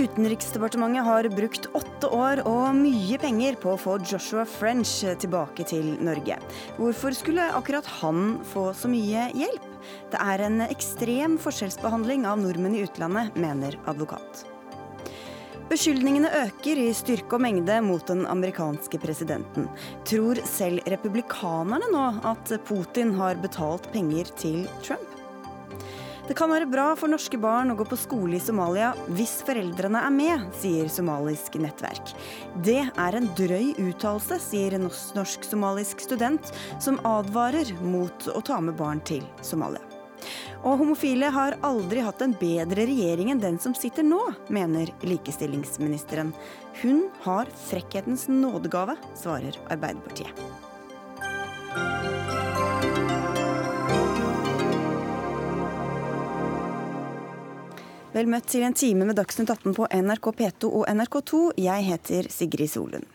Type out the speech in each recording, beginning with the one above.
Utenriksdepartementet har brukt åtte år og mye penger på å få Joshua French tilbake til Norge. Hvorfor skulle akkurat han få så mye hjelp? Det er en ekstrem forskjellsbehandling av nordmenn i utlandet, mener advokat. Beskyldningene øker i styrke og mengde mot den amerikanske presidenten. Tror selv republikanerne nå at Putin har betalt penger til Trump? Det kan være bra for norske barn å gå på skole i Somalia hvis foreldrene er med, sier somalisk nettverk. Det er en drøy uttalelse, sier en norsk-somalisk student, som advarer mot å ta med barn til Somalia. Og homofile har aldri hatt en bedre regjering enn den som sitter nå, mener likestillingsministeren. Hun har frekkhetens nådegave, svarer Arbeiderpartiet. Vel møtt til en time med Dagsnytt 18 på NRK P2 og NRK2. Jeg heter Sigrid Solund.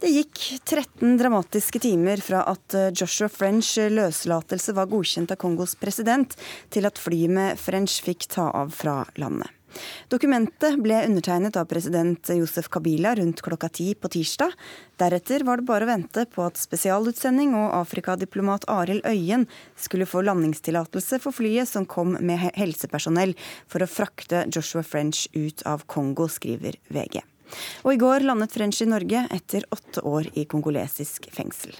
Det gikk 13 dramatiske timer fra at Joshua French løslatelse var godkjent av Kongos president, til at flyet med French fikk ta av fra landet. Dokumentet ble undertegnet av president Josef Kabila rundt klokka ti på tirsdag. Deretter var det bare å vente på at spesialutsending og Afrikadiplomat Arild Øyen skulle få landingstillatelse for flyet som kom med helsepersonell for å frakte Joshua French ut av Kongo, skriver VG. Og i går landet French i Norge etter åtte år i kongolesisk fengsel.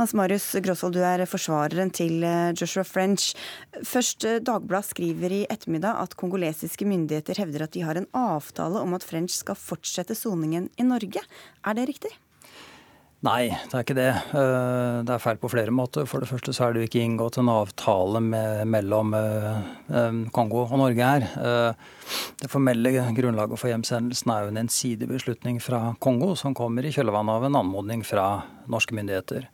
Hans Marius Grosvold, du er forsvareren til eh, Joshua French. Først, eh, Dagbladet skriver i ettermiddag at kongolesiske myndigheter hevder at de har en avtale om at French skal fortsette soningen i Norge. Er det riktig? Nei, det er ikke det. Eh, det er feil på flere måter. For det første så er det jo ikke inngått en avtale med, mellom Kongo og Norge her. Det formelle grunnlaget for hjemsendelsen er jo en ensidig beslutning fra Kongo, som kommer i kjølvannet av en anmodning fra norske myndigheter.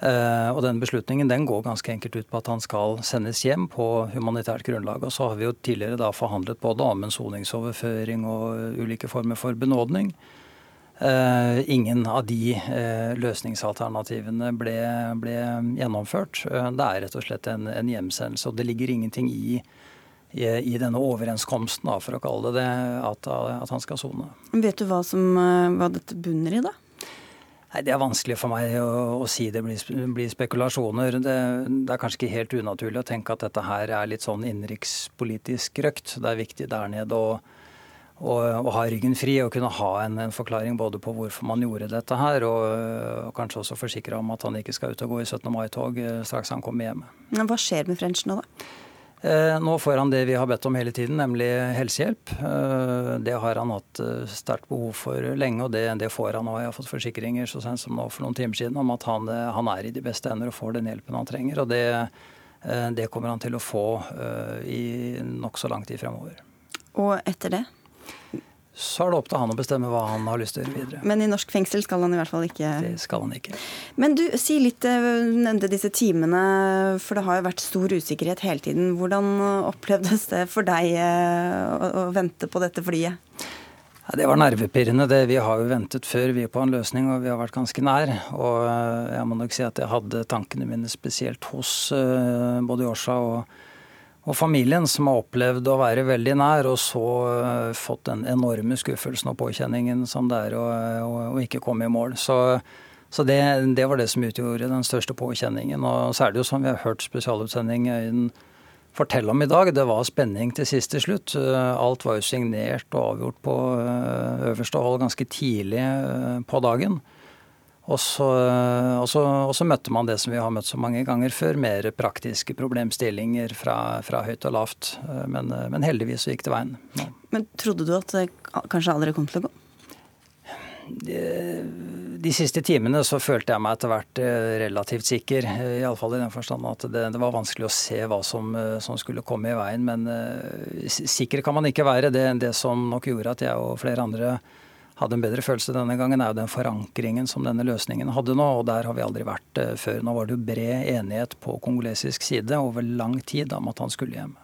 Uh, og den beslutningen den går ganske enkelt ut på at han skal sendes hjem på humanitært grunnlag. Og så har vi jo tidligere da forhandlet både om en soningsoverføring og ulike former for benådning. Uh, ingen av de uh, løsningsalternativene ble, ble gjennomført. det er rett og slett en, en hjemsendelse. Og det ligger ingenting i, i, i denne overenskomsten, da, for å kalle det det, at, at han skal sone. Vet du hva, som, hva dette bunner i, da? Nei, Det er vanskelig for meg å, å si det blir, blir spekulasjoner. Det, det, er kanskje ikke helt unaturlig å tenke at dette her er litt sånn innenrikspolitisk røkt. Det er viktig der nede å, å, å ha ryggen fri og kunne ha en, en, forklaring både på hvorfor man gjorde dette her, og, og kanskje også forsikre om at han ikke skal ut og gå i 17. mai-tog eh, straks han kommer hjem. Hva skjer med French nå, da? Eh, nå får han det vi har bedt om hele tiden, nemlig helsehjelp. Eh, det har han hatt eh, sterkt behov for lenge, og det, det får han. nå. jeg har fått forsikringer så sent som nå for noen timer siden om at han, han er i de beste ender og får den hjelpen han trenger. Og det, det kommer han til å få i nokså lang tid fremover. Og etter det? Så er det opp til han å bestemme hva han har lyst til å gjøre videre. Men i norsk fengsel skal han i hvert fall ikke Det skal han ikke. Men du, si litt, du nevnte disse timene, for det har jo vært stor usikkerhet hele tiden. Hvordan opplevdes det for deg eh, å, å vente på dette flyet? Ja, det var nervepirrende. Det. Vi har jo ventet før vi er på en løsning, og vi har vært ganske nær. Og eh, jeg må nok si at jeg hadde tankene mine spesielt hos både Yosha og og familien, som har opplevd å være veldig nær, og så uh, fått den enorme skuffelsen og påkjenningen som det er å, ikke komme i mål. Så, så det, det, var det som utgjorde den største påkjenningen. Og så er det jo som vi har hørt spesialutsendingen fortelle om i dag, det var spenning til siste slutt. Uh, alt var jo signert og avgjort på øverste hold ganske tidlig på dagen. Og så, og, så, og så, møtte man det som vi har møtt så mange ganger før, mer praktiske problemstillinger fra, fra høyt og lavt. Men, men, heldigvis så gikk det veien. Ja. Men trodde du at det kanskje aldri kom til å gå? De, de, siste timene så følte jeg meg etter hvert eh, relativt sikker. Eh, Iallfall i den forstand at det, det, var vanskelig å se hva som, eh, som, skulle komme i veien. Men sikker kan man ikke være. Det, det som nok gjorde at jeg og flere andre hadde en bedre følelse denne gangen, er jo den forankringen som denne løsningen hadde nå. Og der har vi aldri vært uh, før. Nå var det jo bred enighet på kongolesisk side over lang tid om at han skulle hjem.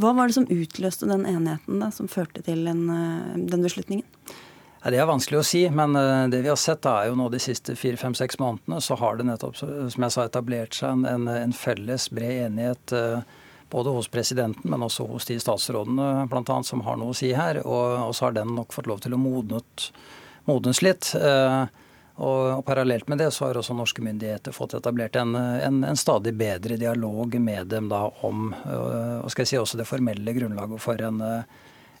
Hva var det som utløste den enigheten da, som førte til en, uh, den beslutningen? Ja, det er vanskelig å si, men uh, det vi har sett da er jo nå de siste fire-fem-seks månedene, så har det nettopp, som jeg sa, etablert seg en, en felles bred enighet Både hos presidenten, men også hos de statsrådene blant annet, som har noe å si her. Og, så har den nok fått lov til å modnet, modnes litt. Eh, og, Parallelt med det så har også norske myndigheter fått etablert en, en, en stadig bedre dialog med dem da om øh, og skal jeg si også det formelle grunnlaget for en,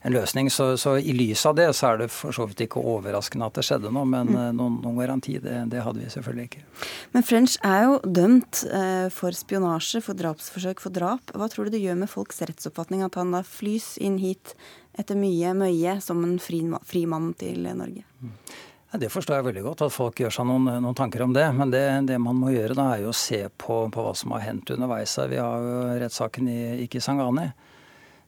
en løsning. Så, så, i lys av det så er det for så vidt ikke overraskende at det skjedde noe, men mm. noen, noen, garanti det, det, hadde vi selvfølgelig ikke. Men French er jo dømt eh, for spionasje, for drapsforsøk, for drap. Hva tror du det gjør med folks rettsoppfatning at han da flys inn hit etter mye møye som en fri, fri mann til Norge? Mm. Ja, det forstår jeg veldig godt, at folk gjør seg noen, noen tanker om det. Men det, det, man må gjøre da, er jo å se på, på hva som har hendt underveis her. Vi har jo rettssaken i, i Kisangani.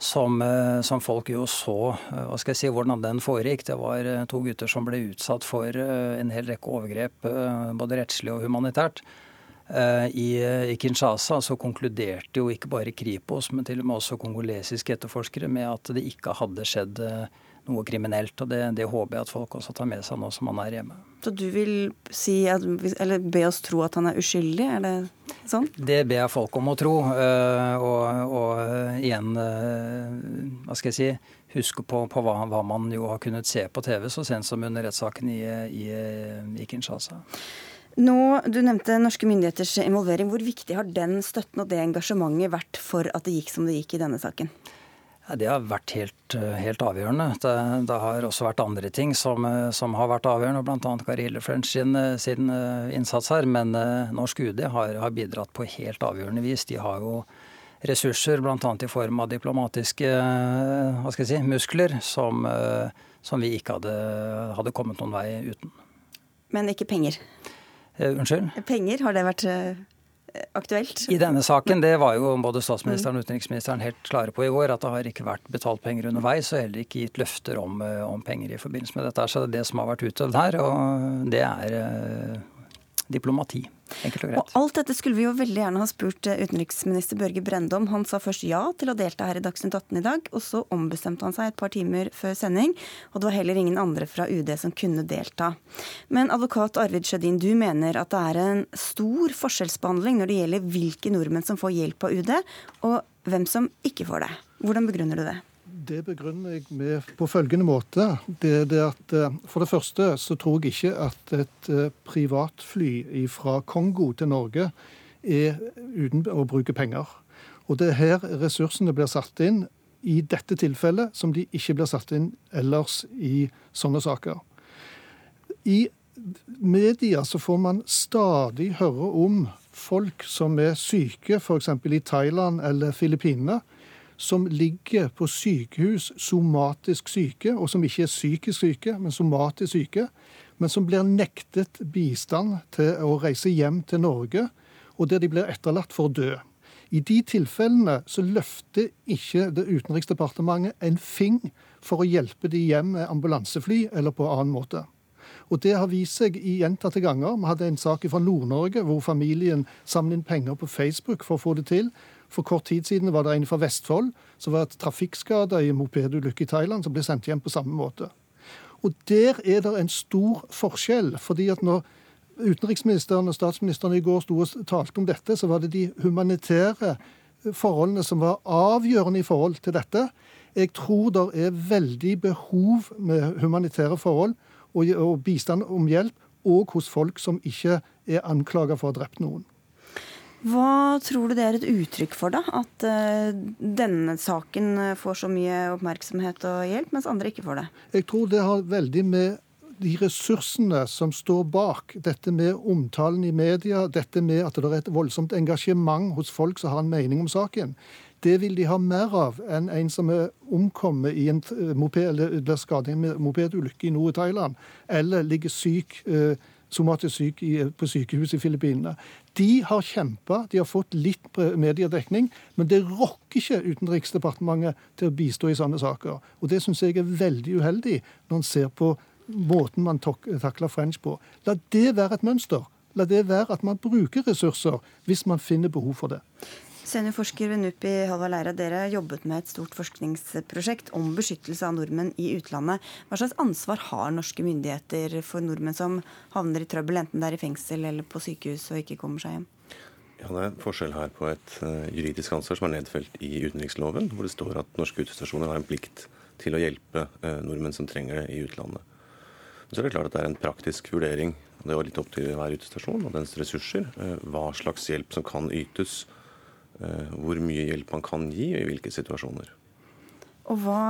Som, eh, som, folk jo så eh, hva skal jeg si, hvordan den foregikk. Det var eh, to gutter som ble utsatt for en hel rekke overgrep, både rettslig og humanitært. I, I Kinshasa så konkluderte jo ikke bare Kripos, men til og med også kongolesiske etterforskere med at det ikke hadde skjedd noe kriminelt. og det, det, håper jeg at folk også tar med seg nå som man er hjemme. Så du vil si, at, eller be oss tro at han er uskyldig, er det sånn? Det ber jeg folk om å tro. Eh, og, og eh, igjen, eh, hva skal jeg si, huske på, på hva, hva, man jo har kunnet se på TV så sent som under rettssaken i, i, i Kinshasa. Nå, Du nevnte norske myndigheters involvering. Hvor viktig har den støtten og det engasjementet vært for at det gikk som det gikk i denne saken? Det har vært helt, eh, helt avgjørende. Det, det, har også vært andre ting som, eh, som har vært avgjørende, bl.a. Kari French sin, eh, sin, innsats her. Men norsk UD har, har, bidratt på helt avgjørende vis. De har jo ressurser, bl.a. i form av diplomatiske hva skal jeg si, muskler, som, som vi ikke hadde, hadde, kommet noen vei uten. Men ikke penger? Unnskyld? Penger, har det vært aktuelt? I denne saken, det var jo både statsministeren og utenriksministeren helt klare på i går, at det har ikke vært betalt penger underveis, og heller ikke gitt løfter om, eh, om penger i forbindelse med dette. Så det som har vært utøvd her, og det er eh, diplomati. Enkelt og greit. Og alt dette skulle vi jo veldig gjerne ha spurt eh, utenriksminister Børge Brende om. Han sa først ja til å delta her i Dagsnytt 18 i dag, og så ombestemte han seg et par timer før sending. Og det var heller ingen andre fra UD som kunne delta. Men advokat Arvid Sjødin, du mener at det er en stor forskjellsbehandling når det gjelder hvilke nordmenn som får hjelp av UD, og hvem som ikke får det. Hvordan begrunner du det? Det begrunner jeg med på følgende måte. Det, det at, eh, for det første så tror jeg ikke at et eh, privatfly fra Kongo til Norge er uten å bruke penger. Og det er her ressursene blir satt inn i dette tilfellet, som de ikke blir satt inn ellers i sånne saker. I media så får man stadig høre om folk som er syke, f.eks. i Thailand eller Filippinene som ligger på sykehus somatisk syke, og som ikke er psykisk syke, men somatisk syke, men som blir nektet bistand til å reise hjem til Norge, og der de blir etterlatt for å dø. I de tilfellene så løfter ikke det Utenriksdepartementet en fing for å hjelpe de hjem med ambulansefly eller på annen måte. Og Det har vist seg i gjentatte ganger. Vi hadde en sak fra Nord-Norge hvor familien samlet inn penger på Facebook for å få det til. For kort tid siden var det en fra Vestfold som var trafikkskada i en mopedulykke i Thailand, som ble sendt hjem på samme måte. Og Der er det en stor forskjell. fordi at når utenriksministeren og statsministeren i går sto og talte om dette, så var det de humanitære forholdene som var avgjørende i forhold til dette. Jeg tror det er veldig behov med humanitære forhold og, bistand om hjelp, og hos folk som ikke er anklaga for å ha drept noen. Hva tror du det er et uttrykk for, da? At uh, denne saken eh, får så mye oppmerksomhet og hjelp, mens andre ikke får det? Jeg tror det har veldig med de ressursene som står bak. Dette med omtalen i media, dette med at det er et voldsomt engasjement hos folk som har en mening om saken. Det vil de ha mer av enn en som er omkommet i en eh, moped, eller blir skadet i en mopedulykke i Nord-Thailand, eller ligger syk uh, somatisk syk på sykehus i Filippinene. De har kjempa, de har fått litt mediedekning, men det rokker ikke Utenriksdepartementet til å bistå i sånne saker. Og Det syns jeg er veldig uheldig, når en ser på måten man takler French på. La det være et mønster. La det være at man bruker ressurser hvis man finner behov for det. Seniorforsker ved NUPI, Halvard Leira, dere har jobbet med et stort forskningsprosjekt om beskyttelse av nordmenn i utlandet. Hva slags ansvar har norske myndigheter for nordmenn som havner i trøbbel, enten det er i fengsel eller på sykehus og ikke kommer seg hjem? Ja, Det er forskjell her på et uh, juridisk ansvar som er nedfelt i utenriksloven, hvor det står at norske utestasjoner har en plikt til å hjelpe uh, nordmenn som trenger det i utlandet. Men så er det klart at det er en praktisk vurdering, og det var litt opp til hver utestasjon og dens ressurser, uh, hva slags hjelp som kan ytes, hvor mye hjelp man kan gi, og i hvilke situasjoner. Og hva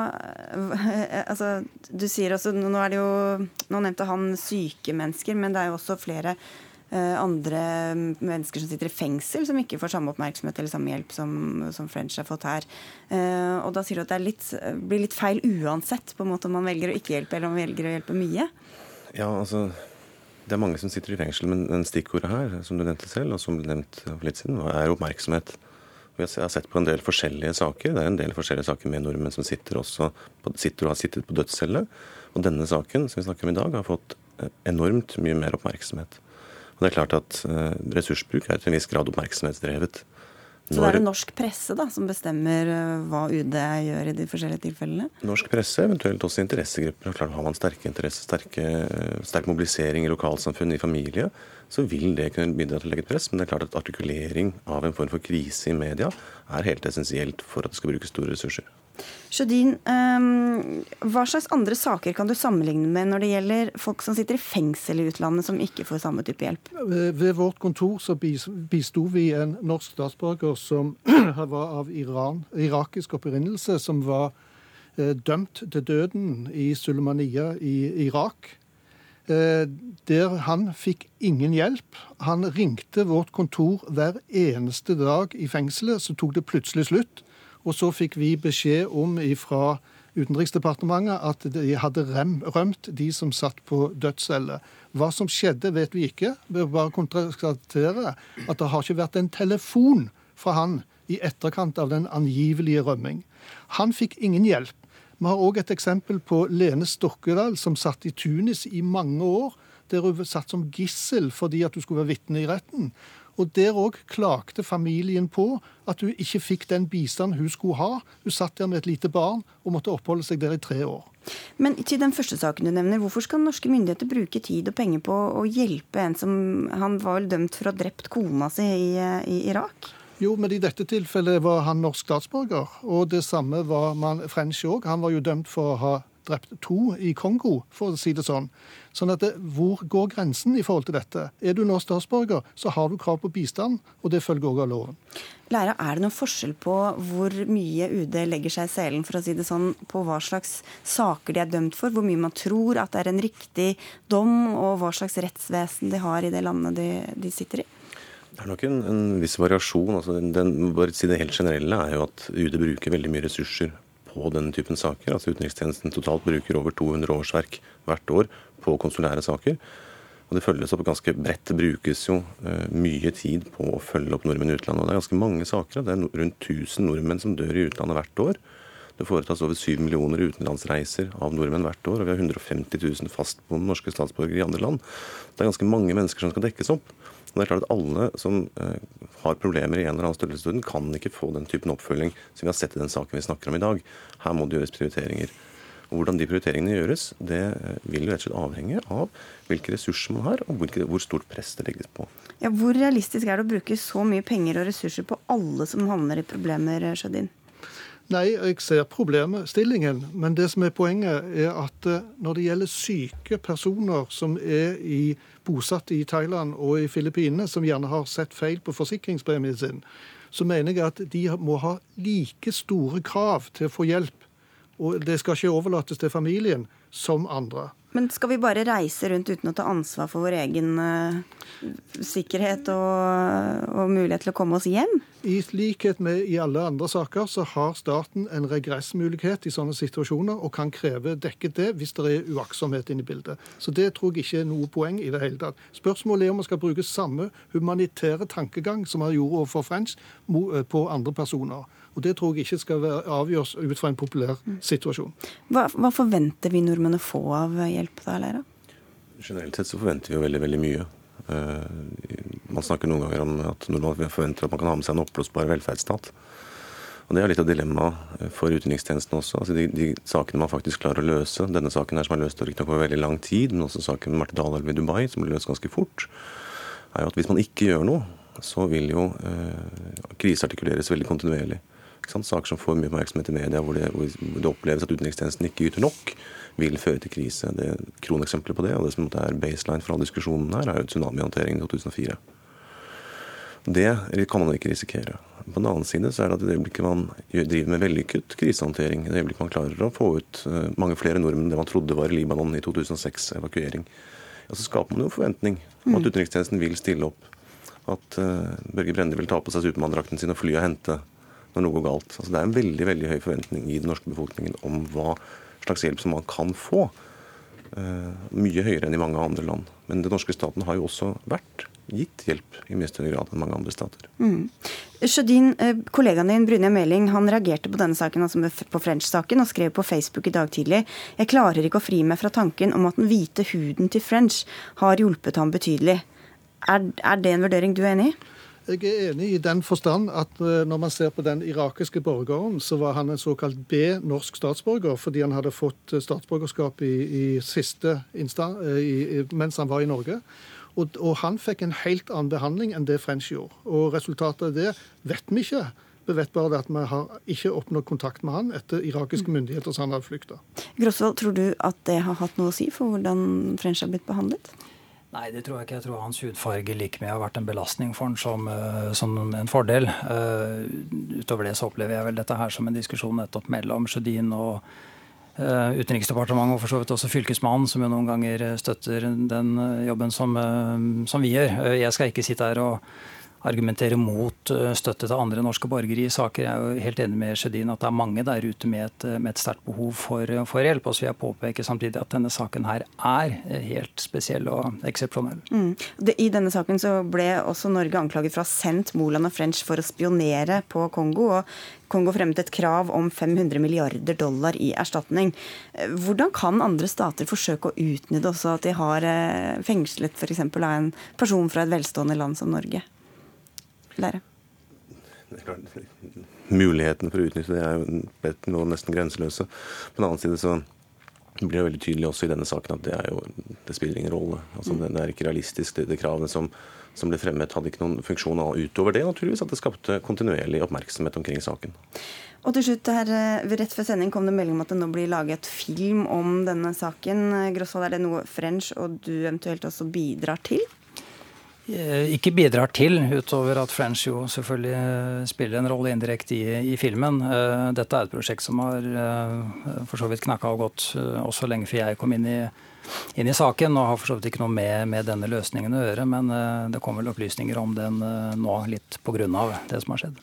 Altså, du sier også Nå er det jo Nå nevnte han syke mennesker, men det er jo også flere Eh, andre mennesker som sitter i fengsel, som ikke får samme oppmerksomhet eller samme hjelp som, som French har fått her. Eh, og da sier du at det litt, blir litt feil uansett på en måte om man velger å ikke hjelpe eller om man velger å hjelpe mye? Ja, altså det er mange som sitter i fengsel, men den stikkordet her, som du nevnte selv, og som ble nevnt for litt siden, er oppmerksomhet. Vi har sett på en del forskjellige saker. Det er en del forskjellige saker med nordmenn som sitter, på, sitter og har sittet på dødscelle. Og denne saken som vi snakker om i dag, har fått eh, enormt mye mer oppmerksomhet. Og det er klart at uh, Ressursbruk er til en viss grad oppmerksomhetsdrevet. Så det er det norsk presse da, som bestemmer eh, hva UD gjør i de forskjellige tilfellene? Norsk presse, eventuelt også interessegrupper. Klart Har man sterke interesser, sterke, sterk mobilisering i lokalsamfunn, i familie, så vil det kunne bidra til å legge press. Men det er klart at artikulering av en form for krise i media er helt essensielt for at det skal brukes store ressurser. Sjødin, ehm, hva slags andre saker kan du sammenligne med når det gjelder folk som sitter i fengsel i utlandet, som ikke får samme type hjelp? Ved vårt kontor så bisto vi en norsk statsborger som var av Iran, irakisk opprinnelse, som var eh, dømt til døden i Sulemania i Irak. Eh, der han fikk ingen hjelp. Han ringte vårt kontor hver eneste dag i fengselet, så tok det plutselig slutt. Og så fikk vi beskjed om fra Utenriksdepartementet at de hadde rømt de som satt på dødscelle. Hva som skjedde, vet vi ikke. Vi bare konstatere at det har ikke vært en telefon fra han i etterkant av den angivelige rømming. Han fikk ingen hjelp. Vi har òg et eksempel på Lene Stokkedal, som satt i Tunis i mange år. Der hun satt som gissel fordi at hun skulle være vitne i retten. Og Der òg klagde familien på at hun ikke fikk den bistanden hun skulle ha. Hun satt der med et lite barn og måtte oppholde seg der i tre år. Men til den første saken du nevner, hvorfor skal norske myndigheter bruke tid og penger på å hjelpe en som Han var vel dømt for å ha drept kona si i, i Irak? Jo, men i dette tilfellet var han norsk statsborger. Og det samme var man French òg. Han var jo dømt for å ha drept to i Kongo, for å si det sånn. Sånn at det, Hvor går grensen i forhold til dette? Er du nå statsborger, så har du krav på bistand, og det følger òg av loven. Lærer, Er det noen forskjell på hvor mye UD legger seg i selen for å si det sånn, på hva slags saker de er dømt for, hvor mye man tror at det er en riktig dom, og hva slags rettsvesen de har i det landet de, de sitter i? Det er nok en, en viss variasjon. Altså, den, bare si det helt generelle er jo at UD bruker veldig mye ressurser på denne typen saker. Altså Utenrikstjenesten totalt bruker over 200 årsverk hvert år på konsulære saker. Og Det følges opp ganske bredt. Det brukes jo uh, mye tid på å følge opp nordmenn i utlandet. Og Det er ganske mange saker. Det er rundt 1000 nordmenn som dør i utlandet hvert år. Det foretas over 7 millioner utenlandsreiser av nordmenn hvert år. Og vi har 150 000 fastboende norske statsborgere i andre land. Det er ganske mange mennesker som skal dekkes opp. Og det er klart at Alle som uh, har problemer i en eller annen størrelsesorden, kan ikke få den typen oppfølging som vi har sett i den saken vi snakker om i dag. Her må det gjøres prioriteringer. Og Hvordan de prioriteringene gjøres, det uh, vil jo rett og slett avhenge av hvilke ressurser man har, og hvor stort press det legges på. Ja, hvor realistisk er det å bruke så mye penger og ressurser på alle som havner i problemer, Sjødin? Nei, jeg ser problemstillingen. Men det som er poenget, er at eh, når det gjelder syke personer som er i, bosatt i Thailand og i Filippinene, som gjerne har sett feil på forsikringspremien sin, så mener jeg at de må ha like store krav til å få hjelp. Og det skal ikke overlates til familien som andre. Men skal vi bare reise rundt uten å ta ansvar for vår egen uh, sikkerhet og, og, mulighet til å komme oss hjem? I likhet med i alle andre saker, så har staten en regressmulighet i sånne situasjoner, og kan kreve dekket det hvis det er uaktsomhet inne i bildet. Så det tror jeg ikke er noe poeng i det hele tatt. Spørsmålet er om man skal bruke samme humanitære tankegang som man gjorde overfor French, eh, på andre personer. Og Det tror jeg ikke skal avgjøres ut fra en populær situasjon. Hva, hva forventer vi nordmenn å få av hjelp da, Leira? Generelt sett så forventer vi jo veldig, veldig mye. Uh, man snakker noen ganger om at nordmenn forventer at man kan ha med seg en oppblåsbar velferdsstat. Og Det er litt av dilemmaet for utenrikstjenesten også. Altså de, de, sakene man faktisk klarer å løse, denne saken her som er løst over veldig lang tid, men også saken med Marte Dalelv i Dubai, som ble løst ganske fort, er jo at hvis man ikke gjør noe, så vil jo eh, kriseartikuleres veldig kontinuerlig. Saker som får mye oppmerksomhet i media, hvor det, hvor det, oppleves at utenrikstjenesten ikke yter nok, vil føre til krise. Det Kroneksempler på det, og det som er baseline for all diskusjonen her, er jo tsunamihåndteringen i 2004. Det kan man ikke risikere. På den annen side så er det at i det øyeblikket man driver med vellykket krisehåndtering, i det øyeblikket man klarer å få ut eh, mange flere nordmenn enn det man trodde var i Libanon i 2006, evakuering, ja, så skaper man jo forventning om at mm. utenrikstjenesten vil stille opp. At uh, Børge Brende vil ta på seg supermanndrakten sin og fly og hente når noe går galt. Altså, det er en veldig veldig høy forventning i den norske befolkningen om hva slags hjelp som man kan få. Uh, mye høyere enn i mange andre land. Men den norske staten har jo også vært gitt hjelp i mye større grad enn mange andre stater. Mm. Sjødin, eh, kollegaen din Brynja Meling han reagerte på denne saken, altså på French-saken, og skrev på Facebook i dag tidlig jeg klarer ikke å fri meg fra tanken om at den hvite huden til French har hjulpet ham betydelig. Er, er det en vurdering du er enig i? Jeg er enig i den forstand at eh, når man ser på den irakiske borgeren, så var han en såkalt B-norsk statsborger fordi han hadde fått eh, statsborgerskap i, i siste instans mens han var i Norge. Og, og, han fikk en helt annen behandling enn det French gjorde. Og resultatet av det vet vi ikke. Vi vet bare at vi har ikke oppnådd kontakt med han etter irakiske myndigheter så han hadde flykta. Grosvold, tror du at det har hatt noe å si for hvordan French har blitt behandlet? Nei, det tror jeg ikke. Jeg tror hans hudfarge like mye har vært en belastning for han som, eh, som en fordel. Uh, utover det så opplever jeg vel dette her som en diskusjon nettopp mellom Sjødin og uh, Utenriksdepartementet og for så vidt også Fylkesmannen, som jo noen ganger støtter den jobben som, som vi gjør. Jeg skal ikke sitte her og argumentere mot støtte til andre norske borgere i saker. Jeg er jo helt enig med Sjødin at det er mange der ute med et, med et sterkt behov for, for, hjelp. Og så vil jeg påpeke samtidig at denne saken her er helt spesiell og eksepsjonell. Mm. I denne saken så ble også Norge anklaget for å ha sendt Moland og French for å spionere på Kongo. og Kongo fremmet et krav om 500 milliarder dollar i erstatning. Hvordan kan andre stater forsøke å utnytte også at de har eh, fengslet f.eks. av en person fra et velstående land som Norge? Lære. Mulighetene for å utnytte det er jo noe nesten grenseløse. På den annen side så blir det veldig tydelig også i denne saken at det, jo, det spiller ingen rolle. Altså, det, det, er ikke realistisk, det, det kravene som som ble fremmet, hadde ikke noen funksjon utover det, naturligvis, at det skapte kontinuerlig oppmerksomhet omkring saken. Og til slutt, her, eh, Rett før sending kom det melding om at det nå blir laget film om denne saken. Grosvold, er det noe French og du eventuelt også bidrar til? Eh, ikke bidrar til, utover at French jo selvfølgelig eh, spiller en rolle indirekte i, i, filmen. Dette er et prosjekt som har for så vidt knakka og gått også lenge før jeg kom inn i inn i saken og har for så vidt ikke noe med, med, denne løsningen å gjøre. Men det kommer vel opplysninger om den nå, litt pga. det som har skjedd.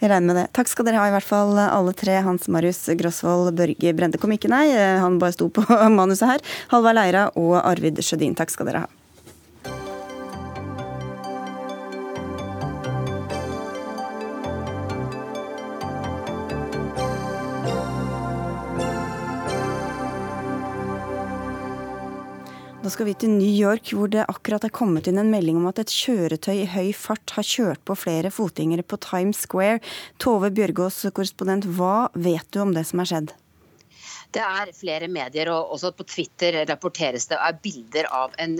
Vi regner med det. Takk skal dere ha, i hvert fall alle tre. Hans Marius Grosvold Børge Brende kom ikke, nei. Han bare sto på manuset her. Halvard Leira og Arvid Sjødin, takk skal dere ha. Skal vi til New York, hvor det akkurat er kommet inn en melding om at et kjøretøy i høy fart har kjørt på flere fotgjengere på Times Square. Tove Bjørgaas, korrespondent, hva vet du om det som har skjedd? Det er flere medier, og også på Twitter rapporteres det er bilder av en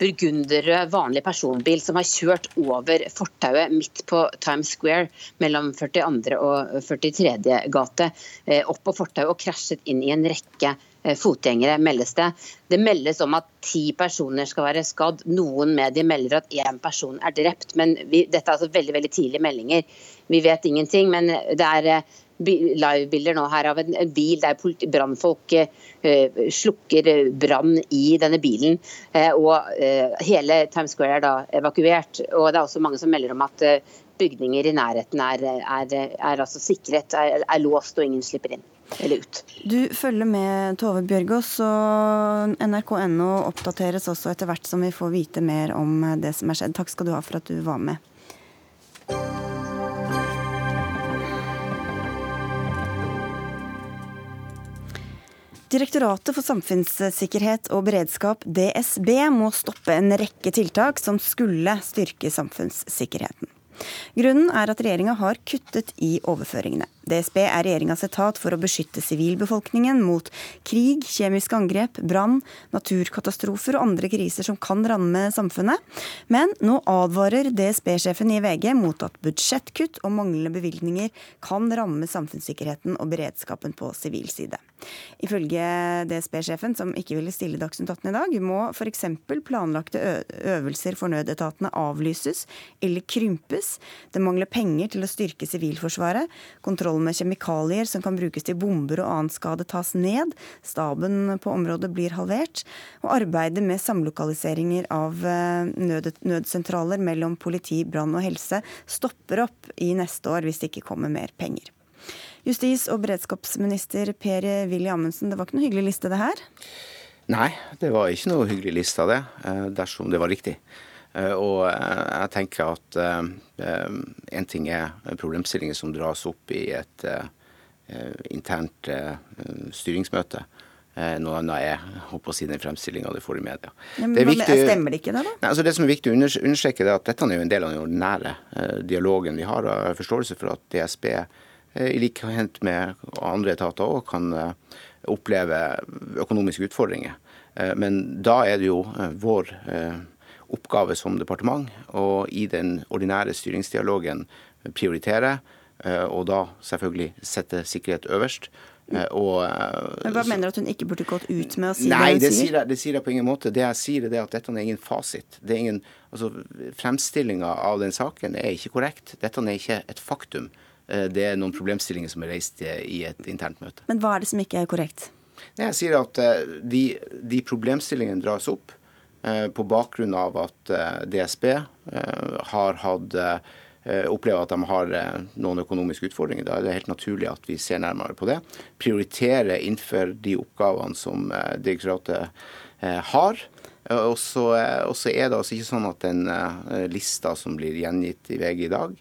burgunderrød vanlig personbil som har kjørt over fortauet midt på Times Square mellom 42. og 43. gate, eh, opp på fortauet og krasjet inn i en rekke fotgjengere, meldes det. Det meldes om at ti personer skal være skadd. Noen medier melder at én person er drept. men vi, Dette er altså veldig veldig tidlige meldinger. Vi vet ingenting, men det er eh, livebilder nå her av en, en bil der brannfolk uh, slukker brann i denne bilen. Uh, og uh, hele Times Square er da evakuert. Og det er også mange som melder om at bygninger i nærheten er, er, er altså sikret, er, er låst og ingen slipper inn eller ut. Du følger med Tove Bjørgaas, og nrk.no oppdateres også etter hvert som vi får vite mer om det som er skjedd. Takk skal du ha for at du var med. Direktoratet for samfunnssikkerhet og beredskap, DSB, må stoppe en rekke tiltak som skulle styrke samfunnssikkerheten. Grunnen er at regjeringa har kuttet i overføringene. DSB er regjeringas etat for å beskytte sivilbefolkningen mot krig, kjemiske angrep, brann, naturkatastrofer og andre kriser som kan ramme samfunnet. Men nå advarer DSB-sjefen i VG mot at budsjettkutt og manglende bevilgninger kan ramme samfunnssikkerheten og beredskapen på sivil side. Ifølge DSB-sjefen, som ikke ville stille Dagsnytt 18 i dag, må f.eks. planlagte øvelser for nødetatene avlyses eller krympes. Det mangler penger til å styrke Sivilforsvaret. Kontroll kontroll med kjemikalier som kan brukes til bomber og annen skade tas ned. Staben på området blir halvert. Og arbeidet med samlokaliseringer av eh, nød nødsentraler mellom politi, brann og helse stopper opp i neste år hvis det ikke kommer mer penger. Justis- og beredskapsminister Per Willy Amundsen, det var ikke noe hyggelig liste, det her? Nei, det var ikke noe hyggelig liste av det, eh, dersom det var riktig. Eh, og eh, jeg tenker at én en ting er problemstillinger som dras opp i et internt styringsmøte. Noe annet er håper å si, den fremstillinga du får i media. Men, det viktig, stemmer det ikke det, da? Nei, altså det som er viktig å understreke, er at dette er jo en del av den ordinære dialogen vi har. Og forståelse for at DSB, i likhet med andre etater òg, kan oppleve økonomiske utfordringer. Men da er det jo vår oppgave som departement, og i den ordinære styringsdialogen prioritere, eh, og da selvfølgelig sette sikkerhet øverst. Eh, og, eh, Men Hva mener du at hun ikke burde gått ut med å si nei, det hun sier? Nei, det sier jeg på ingen måte. Det jeg sier er at dette er ingen fasit. Det er ingen, altså, Fremstillinga av den saken er ikke korrekt. Dette er ikke et faktum. Det er noen problemstillinger som er reist i et internt møte. Men hva er det som ikke er korrekt? Jeg sier at de, de problemstillingene dras opp. Eh, på bakgrunn av at eh, DSB eh, har hatt opplever at de har noen økonomiske utfordringer. Da er det helt naturlig at vi ser nærmere på det. Prioritere innenfor de oppgavene som direktoratet har. Og så er det altså ikke sånn at den lista som blir gjengitt i VG i dag,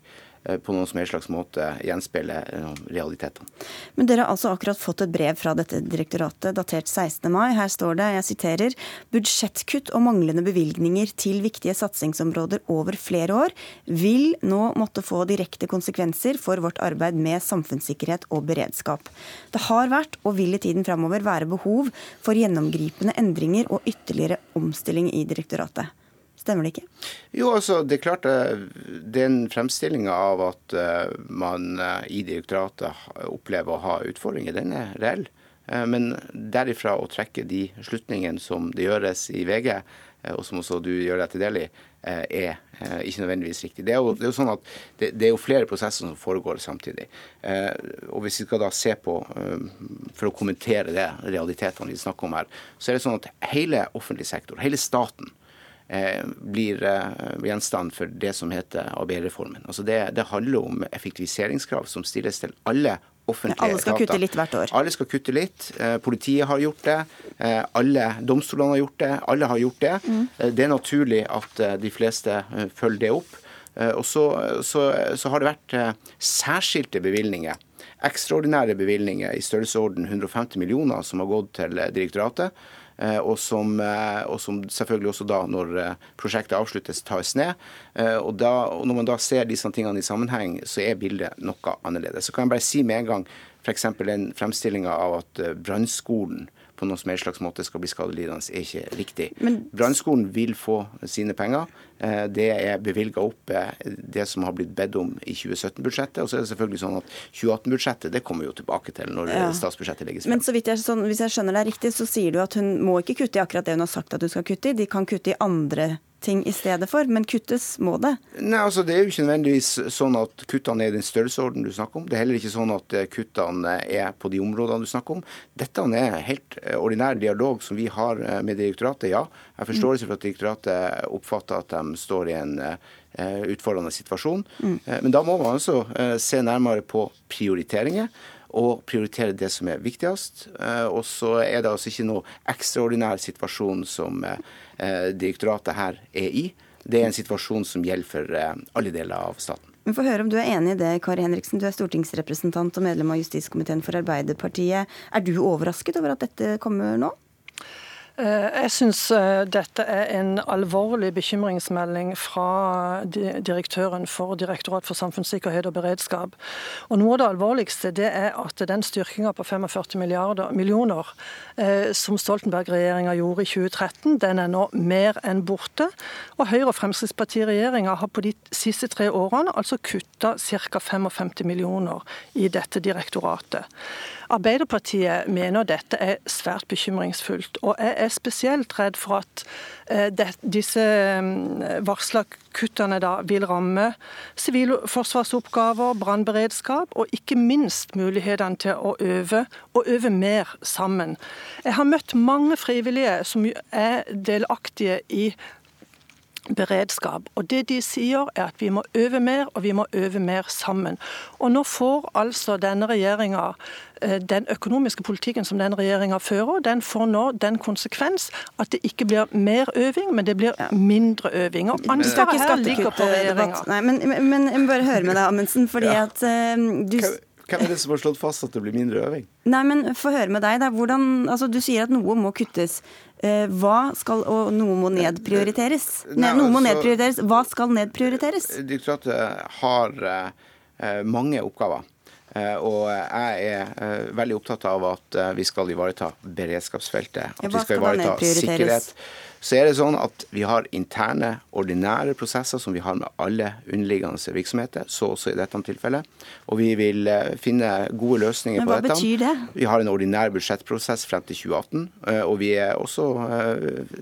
på noen som helst slags måte gjenspeile eh, realitetene. Men dere har altså akkurat fått et brev fra dette direktoratet, datert 16. mai. Her står det, jeg siterer, budsjettkutt og manglende bevilgninger til viktige satsingsområder over flere år vil nå måtte få direkte konsekvenser for vårt arbeid med samfunnssikkerhet og beredskap. Det har vært, og vil i tiden framover være behov for gjennomgripende endringer og ytterligere omstilling i direktoratet. Stemmer det ikke? Jo, altså, det er klart eh, den fremstillinga av at uh, man uh, i direktoratet opplever å ha utfordringer, den er reell. Men derifra å trekke de slutningene som det gjøres i VG, og som også du gjør deg til del i, er ikke nødvendigvis riktig. Det er jo, det er jo sånn at det, det, er jo flere prosesser som foregår samtidig. Og Hvis vi skal da se på, for å kommentere det, realitetene vi snakker om her, så er det sånn at hele offentlig sektor, hele staten, Eh, blir eh, gjenstand for det som heter ABE-reformen. Altså det, det, handler om effektiviseringskrav som stilles til alle offentlige etater. Alle skal data. kutte litt hvert år? Alle skal kutte litt. Eh, politiet har gjort det. Alle domstolene har gjort det. Alle har gjort det. Mm. Det er naturlig at de fleste følger det opp. Og så, så, så har det vært særskilte bevilgninger ekstraordinære bevilgninger i størrelsesorden 150 millioner som har gått til direktoratet. Eh, og som, eh, og som, selvfølgelig også da, når eh, prosjektet avsluttes, tas ned. Og, da, og Når man da ser disse tingene i sammenheng, så er bildet noe annerledes. Så kan jeg bare si med en gang f.eks. den fremstillinga av at brannskolen på noen som helst slags måte skal bli skadelidende, er ikke riktig. Brannskolen vil få sine penger. Eh, det er bevilga opp eh, det som har blitt bedt om i 2017-budsjettet. Og så er det selvfølgelig sånn at 2018-budsjettet det kommer jo tilbake til når ja. statsbudsjettet legges frem. Men så vidt jeg, sånn, hvis jeg skjønner deg riktig, så sier du at hun må ikke kutte i akkurat det hun har sagt at hun skal kutte i. De kan kutte i andre ting i stedet for, men kuttes må det? Nei, altså Det er jo ikke nødvendigvis sånn at kuttene er i den størrelsesorden du snakker om. Det er heller ikke sånn at eh, kuttene er på de områdene du snakker om. Dette er helt eh, ordinær dialog som vi har eh, med direktoratet, ja. Jeg forstår ikke at direktoratet oppfatter at de står i en utfordrende situasjon. Mm. Men da må man altså se nærmere på prioriteringer og prioritere det som er viktigst. Og så er det altså ikke noe ekstraordinær situasjon som Eh, direktoratet her er i. Det er en situasjon som gjelder for eh, alle deler av staten. Vi får høre om du er enig i det, Kari Henriksen. Du er stortingsrepresentant og medlem av justiskomiteen for Arbeiderpartiet. Er du overrasket over at dette kommer nå? Eh, jeg syns eh, dette er en alvorlig bekymringsmelding fra direktøren for Direktorat for samfunnssikkerhet og beredskap. Og Noe av det alvorligste det er at den styrkinga på 45 millioner eh, som Stoltenberg-regjeringa gjorde i 2013, den er nå mer enn borte. Og Høyre- og Fremskrittsparti-regjeringa har på de siste tre årene altså kutta ca. 55 millioner i dette direktoratet. Arbeiderpartiet mener dette er svært bekymringsfullt. Og jeg er spesielt redd for at eh, disse mm, varsla kuttene da vil ramme sivilforsvarsoppgaver, brannberedskap og ikke minst mulighetene til å øve, og øve mer sammen. Jeg har møtt mange frivillige som er delaktige i beredskap. Og det de sier er at vi må øve mer, og vi må øve mer sammen. Og nå får altså denne regjeringa eh, den økonomiske politikken som den regjeringa fører, den får nå den konsekvens at det ikke blir mer øving, men det blir mindre øving. Og ansvaret her ligger på regjeringa. Men, men, jeg må bare høre med deg, Amundsen, fordi ja. at uh, du hvem er det som har slått fast at det blir mindre øving? Nei, men Få høre med deg. Da. Hvordan, altså, du sier at noe må kuttes. Eh, hva skal, og noe må nedprioriteres. Nei, noe må altså, nedprioriteres. Hva skal nedprioriteres? Direktoratet har mange oppgaver. Og jeg er veldig opptatt av at vi skal ivareta beredskapsfeltet. At vi skal ivareta sikkerhet. Så er det sånn at vi har interne, ordinære prosesser som vi har med alle underliggende virksomheter, så også i dette tilfellet. Og vi vil eh, finne gode løsninger på dette. Men Hva betyr det? Vi har en ordinær budsjettprosess frem til 2018, eh, og vi er også eh,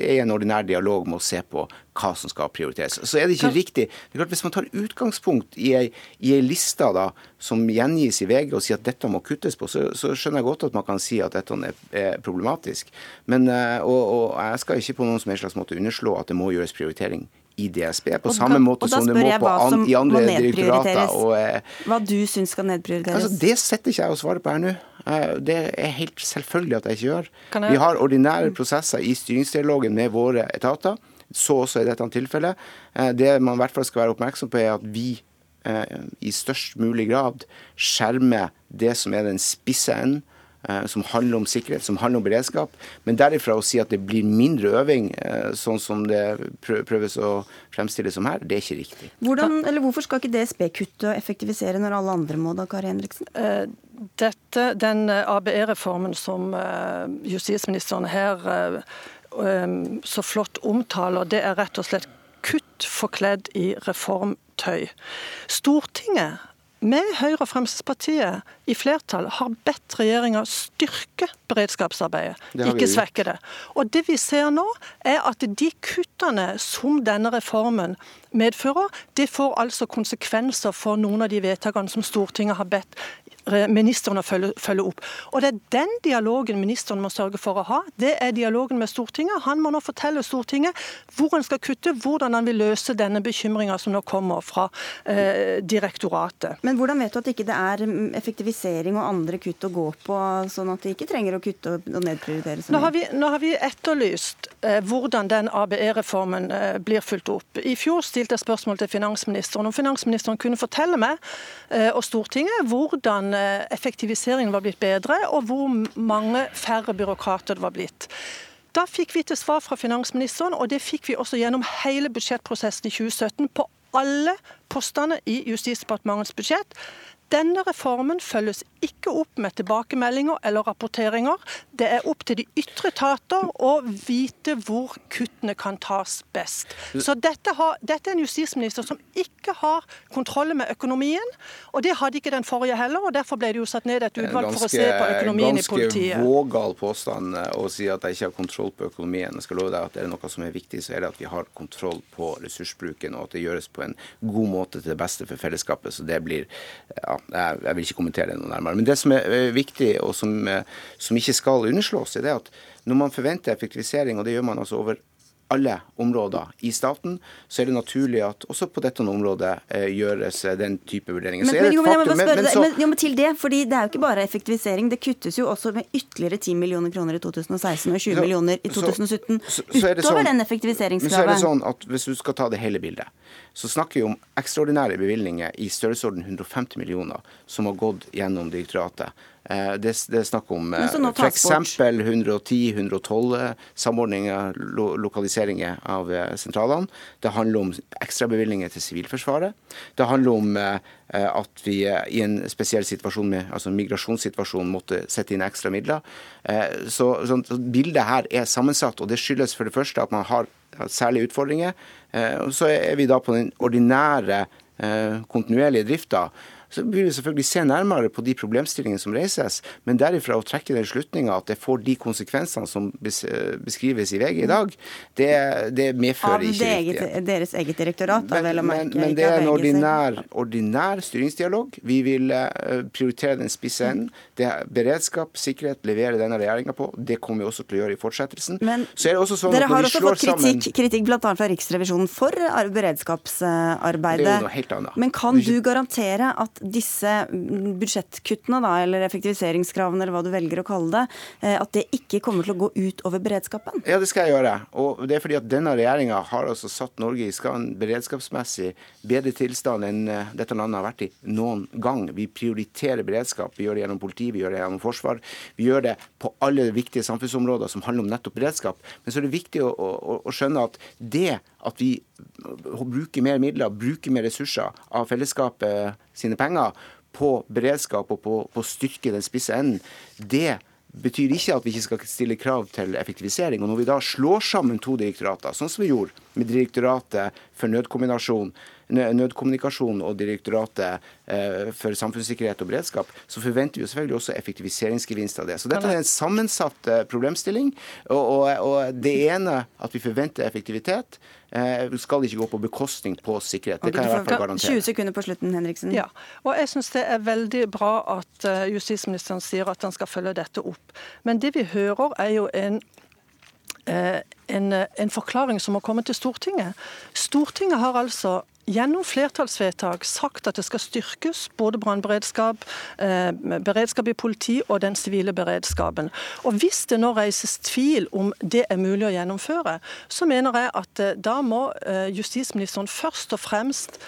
i en ordinær dialog med å se på hva som skal prioriteres. Så er det ikke riktig. Det er klart Hvis man tar utgangspunkt i ei, i ei liste da, som gjengis i VG og sier at dette må kuttes på, så, så, skjønner jeg godt at man kan si at dette er, er problematisk. Men, og, og jeg skal ikke på noen som helst slags måte underslå at det må gjøres prioritering i DSB, på og samme måte som det må på an, i andre direktorater. Og, eh, hva du syns skal nedprioriteres? Altså, det setter ikke jeg å svare på her nå. Eh, det er helt selvfølgelig at jeg ikke gjør. Jeg... Vi har ordinære prosesser i styringsdialogen med våre etater. Så også i dette tilfellet. Eh, det man i hvert fall skal være oppmerksom på, er at vi i størst mulig grad skjermer det som er den spisse enden Eh, som handler om sikkerhet, som handler om beredskap. Men derifra å si at det blir mindre øving, eh, sånn som det prøves å fremstille som her, det er ikke riktig. Hvordan, eller Hvorfor skal ikke DSB kutte og effektivisere når alle andre må da, Kari Henriksen? Eh, dette, Den ABE-reformen som justisministeren her så flott omtaler, det er rett og slett kutt forkledd i reformtøy. Stortinget med Høyre og Fremskrittspartiet i flertall har bedt regjeringa styrke beredskapsarbeidet, ikke svekke det. Og det vi ser nå, er at de kuttene som denne reformen medfører, det får altså konsekvenser for noen av de vedtakene som Stortinget har bedt ministeren å følge, følge, opp. Og Det er den dialogen ministeren må sørge for å ha. Det er dialogen med Stortinget. Han må nå fortelle Stortinget hvor han skal kutte, hvordan han vil løse denne bekymringa som nå kommer fra eh, direktoratet. Men hvordan vet du at ikke det ikke er effektivisering og andre kutt å gå på, sånn at de ikke trenger å kutte og nedprioritere? Nå har, vi, nå har vi etterlyst eh, hvordan den ABE-reformen eh, blir fulgt opp. I fjor stilte jeg spørsmål til finansministeren om finansministeren kunne fortelle meg eh, og Stortinget hvordan Eh, effektiviseringen var blitt bedre, og hvor mange færre byråkrater det var blitt. Da fikk vi til svar fra finansministeren, og det fikk vi også gjennom hele budsjettprosessen i 2017 på alle postene i Justisdepartementets budsjett. Denne reformen følges ikke opp med tilbakemeldinger eller rapporteringer. Det er opp til de ytre etater å vite hvor kuttene kan tas best. Så dette, har, dette, er en justisminister som ikke har kontroll med økonomien. Og det hadde ikke den forrige heller, og derfor ble det jo satt ned et utvalg ganske, for å se på økonomien i politiet. Ganske vågal påstand eh, å si at jeg ikke har kontroll på økonomien. Jeg skal love deg at er det noe som er viktig, så er det at vi har kontroll på ressursbruken, og at det gjøres på en god måte til det beste for fellesskapet. Så det blir ja, jeg, jeg, vil ikke kommentere det noe nærmere. Men det som er eh, viktig, og som, eh, som ikke skal underslås, er det at når man forventer effektivisering, og det gjør man altså over alle områder i staten, så er det naturlig at også på dette området eh, gjøres eh, den type vurderinger. Men, men, jo, men, men, men, så... men, jo, men til det, fordi det er jo ikke bare effektivisering. Det kuttes jo også med ytterligere 10 millioner kroner i 2016 og 20 så, millioner i 2017. Så, så, utover sånn, den effektiviseringskravet. Men så er det sånn at Hvis du skal ta det hele bildet, så snakker vi om ekstraordinære bevilgninger i størrelsesorden 150 millioner som har gått gjennom direktoratet det, det, er snakk om f.eks. 110-112 samordninger, lo, lokaliseringer av sentralene. Det handler om ekstrabevilgninger til Sivilforsvaret. Det handler om at vi i en spesiell situasjon med altså migrasjonssituasjon måtte sette inn ekstra midler. Så, så Bildet her er sammensatt, og det skyldes for det første at man har særlige utfordringer. Så er vi da på den ordinære kontinuerlige drifta så vil vi selvfølgelig se nærmere på de problemstillingene som reises, men derifra å trekke den slutninga at det får de konsekvensene som beskrives i VG i dag, det, det medfører ikke eget, Av deres eget direktorat? da, vel, men, men det er en ordinær, ordinær, styringsdialog. Vi vil uh, prioritere den spisse enden. Det er beredskap, sikkerhet leverer denne regjeringa på. Det kommer vi også til å gjøre i fortsettelsen. Men sånn dere har også fått kritikk, kritikk bl.a. fra Riksrevisjonen for beredskapsarbeidet. Det er jo noe helt annet. Men kan du garantere at disse budsjettkuttene, da, eller effektiviseringskravene, eller hva du velger å kalle det, eh, at det ikke kommer til å gå ut over beredskapen? Ja, det skal jeg gjøre. Og det er fordi at denne regjeringa har altså satt Norge i skaden beredskapsmessig bedre tilstand enn eh, dette landet har vært i noen gang. Vi prioriterer beredskap. Vi gjør det gjennom politi, vi gjør det gjennom forsvar. Vi gjør det på alle viktige samfunnsområder som handler om nettopp beredskap. Men så er det viktig å, å, å skjønne at det at vi bruker mer midler, bruker mer ressurser av fellesskapet sine penger på beredskap og på, å styrke den spisse enden, det betyr ikke at vi ikke skal stille krav til effektivisering. Og Når vi da slår sammen to direktorater, sånn som vi gjorde med Direktoratet for nødkombinasjon, nødkommunikasjon og Direktoratet eh, for samfunnssikkerhet og beredskap, så forventer vi jo selvfølgelig også effektiviseringsgevinst av det. Så dette er en sammensatt eh, problemstilling. Og, og, og det ene at vi forventer effektivitet, eh, skal ikke gå på bekostning på sikkerhet. Det kan jeg i hvert fall garantere. 20 sekunder på slutten, Henriksen. Ja, og jeg syns det er veldig bra at justisministeren sier at han skal følge dette opp. Men det vi hører er jo en en, en, forklaring som må komme til Stortinget. Stortinget har altså gjennom flertallsvedtak sagt at det skal styrkes både brannberedskap, eh, beredskap i politi og den sivile beredskapen. Og Hvis det nå reises tvil om det er mulig å gjennomføre, så mener jeg at eh, da må eh, justisministeren først og fremst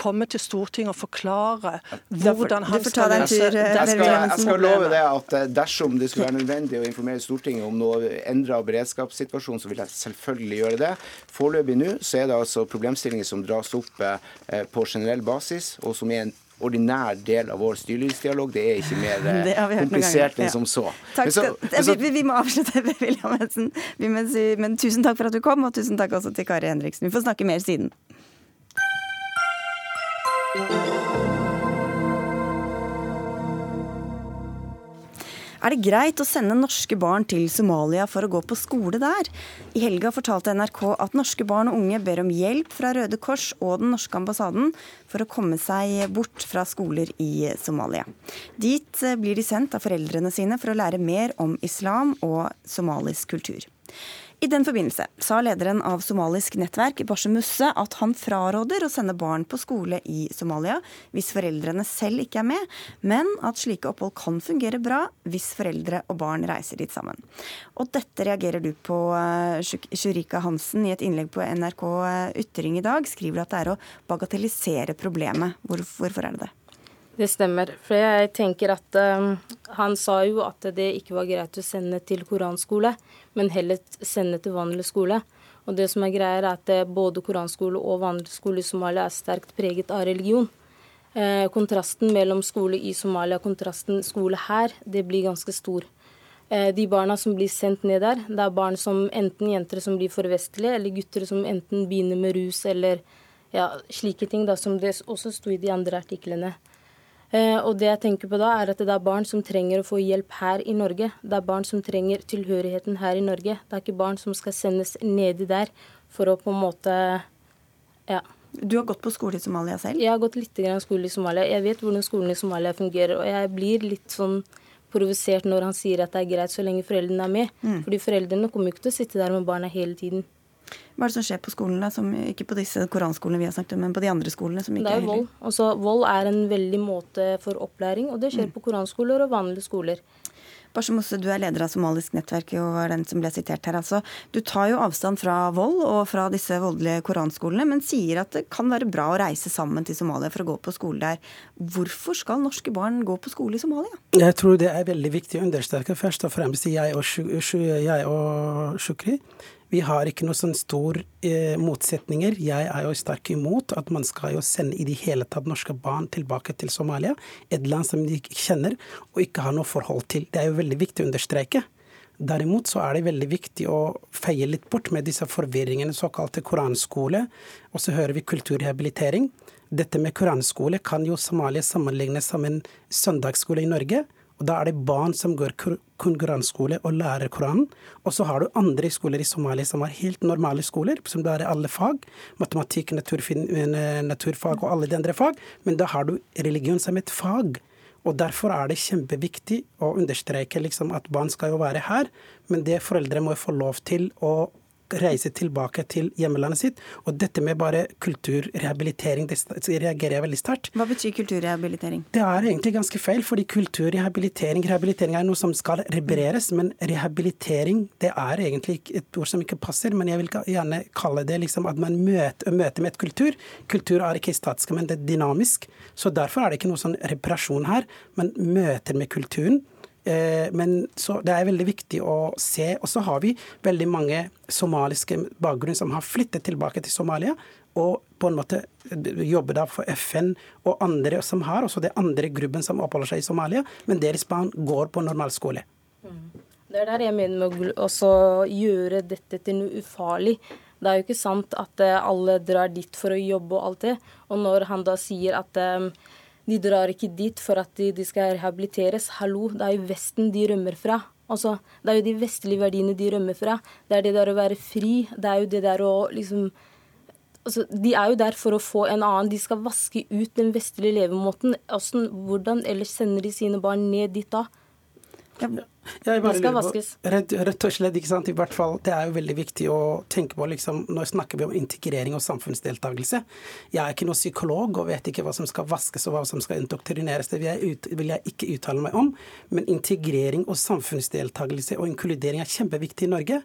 komme til Stortinget og forklare hvordan han skal løse jeg skal, jeg skal love det at dersom det skulle være nødvendig å informere Stortinget om noe endra beredskapssituasjon, så vil jeg selvfølgelig gjøre det. Foreløpig nå så er det altså problemstillinger som dras opp Eh, på generell basis, og som er en ordinær del av vår styringsdialog. Det er ikke mer eh, komplisert enn som så. Takk, så, så vi, vi, må avslutte, William Hensen. Men tusen takk for at du kom, og tusen takk også til Kari Henriksen. Vi får snakke mer siden. Er det greit å sende norske barn til Somalia for å gå på skole der? I helga fortalte NRK at norske barn og unge ber om hjelp fra Røde Kors og den norske ambassaden for å komme seg bort fra skoler i Somalia. Dit blir de sendt av foreldrene sine for å lære mer om islam og somalisk kultur. I den forbindelse sa lederen av somalisk nettverk, Bashe Musse, at han fraråder å sende barn på skole i Somalia hvis foreldrene selv ikke er med, men at slike opphold kan fungere bra hvis foreldre og barn reiser dit sammen. Og dette reagerer du på, eh, Shurika Hansen, i et innlegg på NRK eh, Ytring i dag. Skriver at det er å bagatellisere problemet. Hvorfor er det det? Det stemmer. For jeg tenker at um, Han sa jo at det ikke var greit å sende til koranskole, men heller sende til vanlig skole. Og det som er greia, er at eh, både koranskole og vanlig skole i Somalia er sterkt preget av religion. Eh, kontrasten mellom skole i Somalia og kontrasten skole her, det blir ganske stor. Eh, de barna som blir sendt ned der, det er barn som enten jenter som blir for vestlige, eller gutter som enten begynner med rus eller ja, slike ting, da, som det også sto i de andre artiklene. Eh, og det jeg tenker på da, er at det er barn som trenger å få hjelp her i Norge. Det er barn som trenger tilhørigheten her i Norge. Det er ikke barn som skal sendes nedi der for å på en måte Ja. Du har gått på skole i Somalia selv? Jeg har gått litt grann skole i Somalia. Jeg vet hvordan skolen i Somalia fungerer. Og jeg blir litt sånn provosert når han sier at det er greit så lenge foreldrene er med. Mm. Fordi foreldrene kommer ikke til å sitte der med barna hele tiden. Hva er det som skjer på skolene, som, ikke på disse koranskolene vi har snakket om, men på de andre skolene? som ikke det er, er vold. Altså, vold er en veldig måte for opplæring, og det skjer mm. på koranskoler og vanlige skoler. Barsomose, Mosse, du er leder av Somalisk nettverk og var den som ble sitert her. Altså, du tar jo avstand fra vold og fra disse voldelige koranskolene, men sier at det kan være bra å reise sammen til Somalia for å gå på skole der. Hvorfor skal norske barn gå på skole i Somalia? Jeg tror det er veldig viktig å understreke først og fremst jeg og, jeg og Shukri. Vi har ikke noen sånn stor eh, motsetninger. Jeg er jo sterk imot at man skal jo sende i det hele tatt norske barn tilbake til Somalia, et land som de kjenner og ikke har noe forhold til. Det er jo veldig viktig å understreke. Derimot så er det veldig viktig å feie litt bort med disse forvirringene, såkalte koranskole, og så hører vi kulturrehabilitering. Dette med koranskole kan jo Somalia sammenlignes som en søndagsskole i Norge. Og Da er det barn som går konkurranseskole og lærer Koranen. Og så har du andre skoler i Somalia som har helt normale skoler, som lærer alle fag. Matematikk, eh, naturfag og alle de andre fag. Men da har du religion som et fag. Og Derfor er det kjempeviktig å understreke liksom at barn skal jo være her, men det foreldre må få lov til å reise tilbake til hjemlandet sitt. Og dette med bare kulturrehabilitering, det reagerer jeg veldig sterkt. Hva betyr kulturrehabilitering? Det er egentlig ganske feil, fordi kulturrehabilitering rehabilitering er noe som skal repareres, men rehabilitering det er egentlig et ord som ikke passer. Men jeg vil gjerne kalle det liksom at man møter, møter med et kultur. Kultur er ikke statisk, men det er dynamisk. Så derfor er det ikke noe sånn reparasjon her. men møter med kulturen. Eh, men så det er veldig viktig å se. Og så har vi veldig mange somaliske bakgrunn som har flyttet tilbake til Somalia. Og på en måte jobber da for FN og andre som har, også det andre gruppen som oppholder seg i Somalia. Men deres barn går på normalskole. Mm. Det er der jeg mener med å gjøre dette til noe ufarlig. Det er jo ikke sant at eh, alle drar dit for å jobbe og alt det. Og når han da sier at de drar ikke dit for at de, de, skal rehabiliteres. Hallo, det er jo Vesten de rømmer fra. Altså, det er jo de vestlige verdiene de rømmer fra. Det er det der å være fri. Det er jo det der å liksom altså, De er jo der for å få en annen. De skal vaske ut den vestlige levemåten. Altså, hvordan ellers sender de sine barn ned dit da? Ja, det skal vaskes. Rett, rett, og slett, ikke sant. I hvert fall, Det er jo veldig viktig å tenke på liksom, Når snakker vi om integrering og samfunnsdeltakelse. Jeg er ikke noen psykolog og vet ikke hva som skal vaskes og hva som skal indoktrineres. Det vil jeg, ut, vil jeg ikke uttale meg om. Men integrering og samfunnsdeltakelse og inkludering er kjempeviktig i Norge.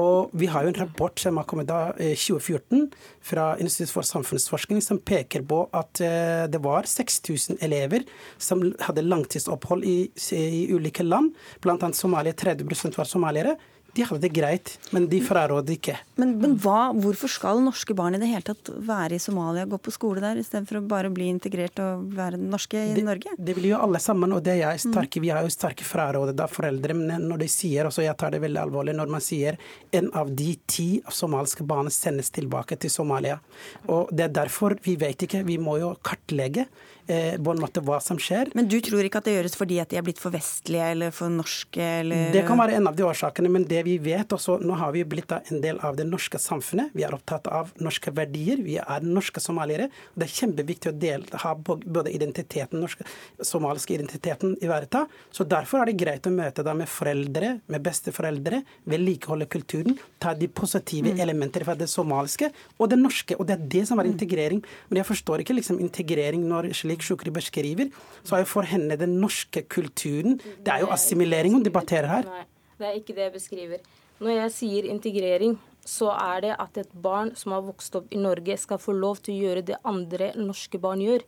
Og vi har jo en rapport som har kommet da 2014 eh, fra Institutt for samfunnsforskning som peker på at eh, det var 6000 elever som hadde langtidsopphold i, i ulike land. blant annet Somalia, 30 var somaliere. De hadde det greit, men de fraråder ikke. Men, men hva, hvorfor skal norske barn i det hele tatt være i Somalia, gå på skole der, istedenfor å bare bli integrert og være norske i det, Norge? Det vil jo alle sammen, og det er sterke, mm. vi har jo sterke fraråder, av foreldre. Men når de sier, og jeg tar det veldig alvorlig, når man sier en av de ti somaliske barna sendes tilbake til Somalia. Og det er derfor vi vet ikke, vi må jo kartlegge på en måte hva som skjer. Men du tror ikke at det gjøres fordi at de er blitt for vestlige eller for norske? Eller... Det kan være en av de årsakene, men det vi vet også, nå har vi blitt en del av det norske samfunnet. Vi er opptatt av norske verdier. Vi er norske somaliere. Det er kjempeviktig å dele, ha både identiteten, norske somaliske identiteten ivareta. Så derfor er det greit å møte dem med foreldre, med besteforeldre, vedlikeholde kulturen, ta de positive mm. elementer fra det somaliske og det norske. Og det er det som er integrering. Men jeg forstår ikke liksom integrering når slik slik Shukri beskriver, så er jo for henne den norske kulturen Det er jo assimilering hun debatterer her. Nei, det er ikke det jeg beskriver. Når jeg sier integrering, så er det at et barn som har vokst opp i Norge, skal få lov til å gjøre det andre norske barn gjør.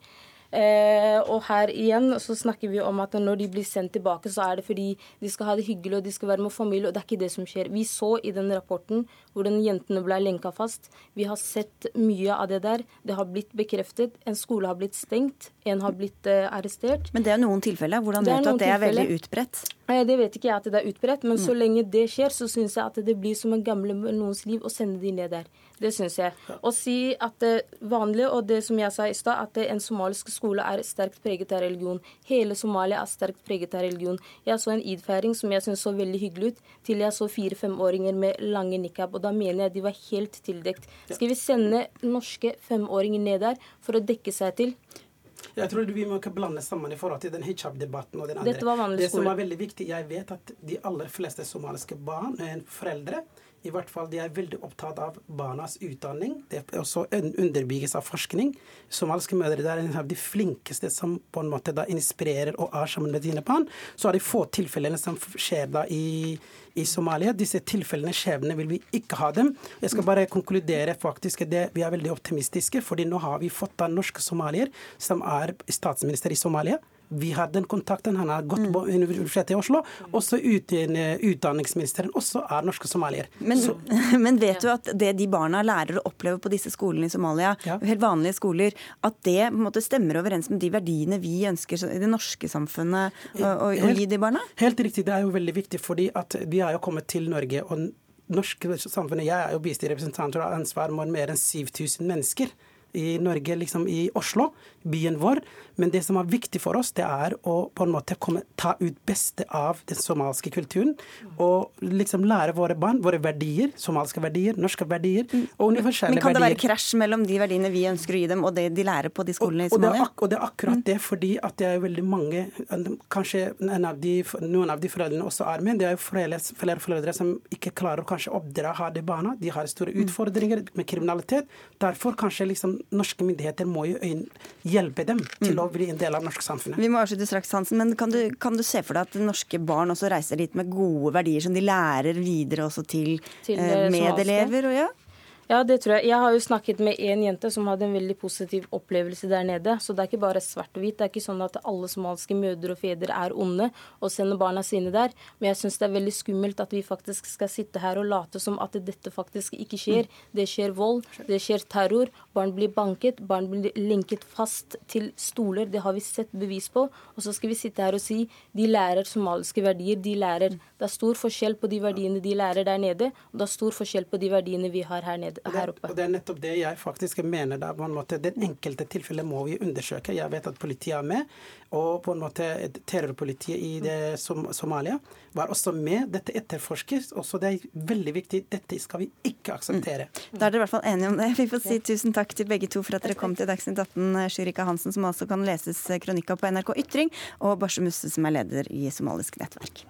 Eh, og her igjen så snakker vi om at når de blir sendt tilbake, så er det fordi de skal ha det hyggelig og de skal være med familie, og det er ikke det som skjer. Vi så i den rapporten hvordan jentene ble lenka fast. Vi har sett mye av det der. Det har blitt bekreftet. En skole har blitt stengt. En har blitt eh, arrestert. Men det er noen tilfeller. Hvordan vet du at det er veldig utbredt? Eh, det vet ikke jeg at det er utbredt, men mm. så lenge det skjer, så syns jeg at det blir som en gamle noens liv å sende de ned der. Det syns jeg. Å si at det vanlige, og det som jeg sa i stad, at en somalisk skole er sterkt preget av religion. Hele Somalia er sterkt preget av religion. Jeg så en id-feiring som jeg syntes så veldig hyggelig ut, til jeg så fire-femåringer med lange nikab. Og da mener jeg de var helt tildekt. Skal vi sende norske femåringer ned der for å dekke seg til? Jeg tror vi må ikke blande sammen i forhold til den hijab-debatten og den andre. Det som er veldig viktig, Jeg vet at de aller fleste somaliske barn, foreldre I hvert fall De er veldig opptatt av barnas utdanning. Det også underbygges av forskning. Somaliske mødre er en av de flinkeste som på en måte da inspirerer og er sammen med sine barn. Så er det få tilfellene som skjer da i, i Somalia. Disse tilfellene, skjebnene, vil vi ikke ha dem. Jeg skal bare konkludere faktisk det vi er veldig optimistiske, fordi nå har vi fått da norske somalier som er statsminister i Somalia. Vi har den kontakten. Han har gått på mm. Universitetet i Oslo. Også utdanningsministeren også er norske somalier. Men, men, vet du at det de barna lærer å oppleve på disse skolene i Somalia, ja. helt vanlige skoler, at det på måte stemmer overens med de verdiene vi ønsker i det norske samfunnet å, å, å gi de barna? Helt riktig. Det er jo veldig viktig, fordi at vi har jo kommet til Norge. og norske samfunnet, Jeg er jo bystyrerepresentant og har ansvar for mer enn 7000 mennesker i Norge, liksom i Oslo, byen vår. Men det som er viktig for oss, det er å på en måte komme, ta ut beste av den somaliske kulturen. Og liksom lære våre barn våre verdier, somaliske verdier, norske verdier og universelle verdier. Men kan det være krasj mellom de verdiene vi ønsker å gi dem, og det de lærer på de skolene i Somalia? Og, og, det, er akkurat det, fordi at det er veldig mange Kanskje av de, noen av de foreldrene også er med. Det er jo flere, flere foreldre som ikke klarer å kanskje oppdra ha de barna. De har store utfordringer med kriminalitet. Derfor kanskje liksom norske myndigheter må jo hjelpe dem til å bli en del av norsk samfunnet. Vi må avslutte straks, Hansen, men kan du, kan du, se for deg at norske barn også reiser dit med gode verdier som de lærer videre også til, til eh, medelever? Og ja? Ja, det tror jeg. Jeg har jo snakket med en jente som hadde en veldig positiv opplevelse der nede. Så det er ikke bare svart og hvitt. Det er ikke sånn at alle somaliske mødre og fedre er onde og sender barna sine der. Men jeg syns det er veldig skummelt at vi faktisk skal sitte her og late som at dette faktisk ikke skjer. Det skjer vold, det skjer terror. Barn blir banket, barn blir lenket fast til stoler. Det har vi sett bevis på. Og så skal vi sitte her og si de lærer somaliske verdier. De lærer. Det er stor forskjell på de verdiene de lærer der nede, og det er stor forskjell på de verdiene vi har her nede her oppe. Og det er nettopp det jeg faktisk mener. Da, på en måte, Den enkelte tilfellet må vi undersøke. Jeg vet at politiet er med. Og på en måte terrorpolitiet i det, som, Somalia var også med. Dette etterforskes. Også det er veldig viktig. Dette skal vi ikke akseptere. Mm. Da er dere i hvert fall enige om det. Vi får si tusen takk til begge to for at dere kom til Dagsnytt 18. Shurika Hansen, som altså kan leses kronikka på NRK Ytring, og Barse Musse, som er leder i Somalisk nettverk.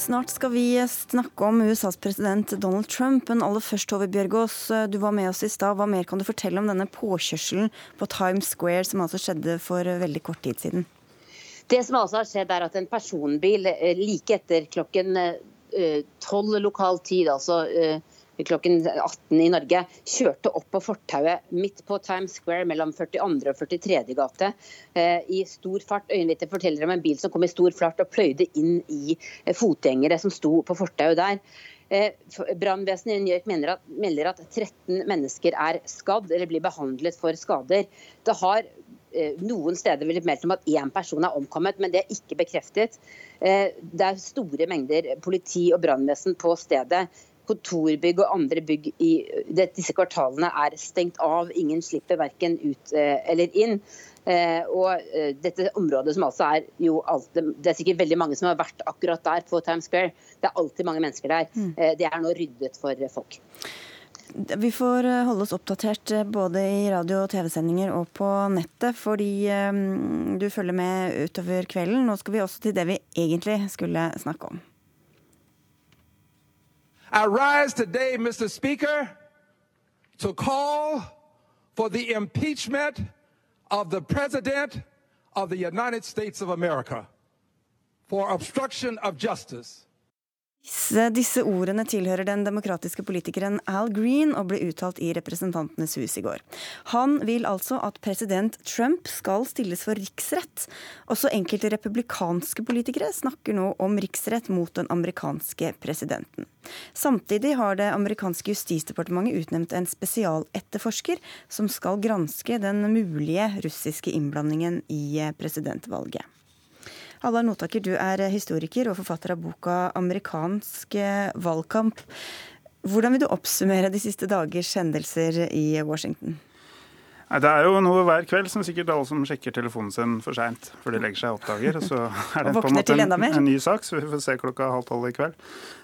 Snart skal vi snakke om USAs president Donald Trump, men aller først, Tove Bjørgaas, du var med oss i stad. Hva mer kan du fortelle om denne påkjørselen på Times Square som altså skjedde for veldig kort tid siden? Det som altså har skjedd, er at en personbil eh, like etter klokken eh, tolv lokal tid, altså eh, klokken 18 i Norge kjørte opp på fortauet midt på Times Square mellom 42. og 43. gate eh, i stor fart. Øyenvitner forteller om en bil som kom i stor fart og pløyde inn i eh, fotgjengere som sto på fortauet der. Eh, brannvesenet i New York melder at, melder at 13 mennesker er skadd eller blir behandlet for skader. Det har noen steder blitt meldt om at én person er omkommet, men det er ikke bekreftet. Det er store mengder politi og brannvesen på stedet kontorbygg og andre bygg i disse kvartalene er stengt av. Ingen slipper verken ut eh, eller inn. Eh, og eh, dette området som altså er jo alltid, Det er sikkert veldig mange som har vært akkurat der på Times Square. Det er alltid mange mennesker der. Mm. Det er nå ryddet for folk. Vi får holde oss oppdatert både i radio- og TV-sendinger og på nettet, fordi du følger med utover kvelden. Nå skal vi også til det vi egentlig skulle snakke om. I rise today, Mr. Speaker, to call for the impeachment of the President of the United States of America for obstruction of justice. Disse, disse, ordene tilhører den demokratiske politikeren Al Green og ble uttalt i Representantenes hus i går. Han vil altså at president Trump skal stilles for riksrett. Også enkelte republikanske politikere snakker nå om riksrett mot den amerikanske presidenten. Samtidig har det amerikanske justisdepartementet utnevnt en spesialetterforsker som skal granske den mulige russiske innblandingen i presidentvalget. Halvard Notaker, du er historiker og forfatter av boka 'Amerikansk valgkamp'. Hvordan vil du oppsummere de siste dagers hendelser i Washington? Det er jo noe hver kveld som sikkert alle som sjekker telefonen sin for seint før de legger seg oppdager. Og så er det på en måte en, en, ny sak, så vi får se klokka halv tolv i kveld.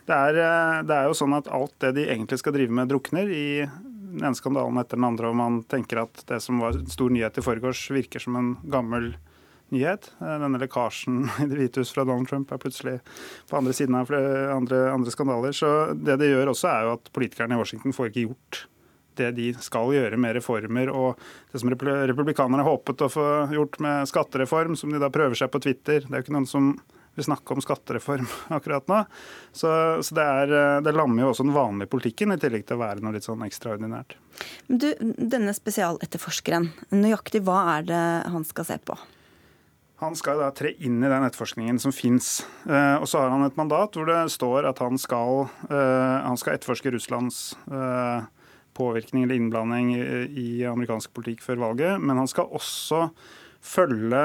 Det er, eh, det er, jo sånn at alt det de egentlig skal drive med, drukner i den ene skandalen etter den andre, og man tenker at det som var stor nyhet i forgårs, virker som en gammel nyhet. Eh, denne lekkasjen i Det hvite hus fra Donald Trump er plutselig på andre siden av andre, andre skandaler. Så det det gjør også, er jo at politikerne i Washington får ikke gjort det de skal gjøre med reformer. Og det som republikanerne håpet å få gjort med skattereform, som de da prøver seg på Twitter. Det er jo ikke noen som vil snakke om skattereform akkurat nå. Så, så det, er, det, lammer jo også den vanlige politikken, i tillegg til å være noe litt sånn ekstraordinært. Men Du, denne spesialetterforskeren, nøyaktig hva er det han skal se på? Han skal da tre inn i den etterforskningen som fins. Eh, og så har han et mandat hvor det står at han skal, eh, han skal etterforske Russlands eh, påvirkning eller innblanding i amerikansk politikk før valget. Men han skal også følge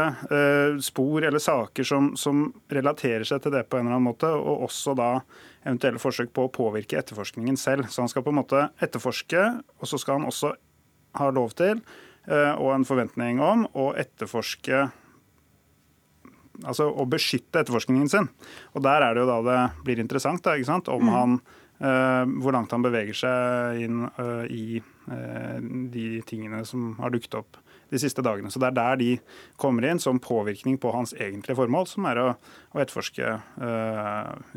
spor eller saker som, som relaterer seg til det på en eller annen måte, og også da eventuelle forsøk på å påvirke etterforskningen selv. Så han skal på en måte etterforske, og så skal han også ha lov til og en forventning om å etterforske altså å beskytte etterforskningen sin. Og Der er det jo da det blir interessant, da, ikke sant? om mm. han Uh, hvor langt han beveger seg inn uh, i uh, de tingene som har dukket opp de siste dagene. Så Det er der de kommer inn som påvirkning på hans egentlige formål, som er å, å etterforske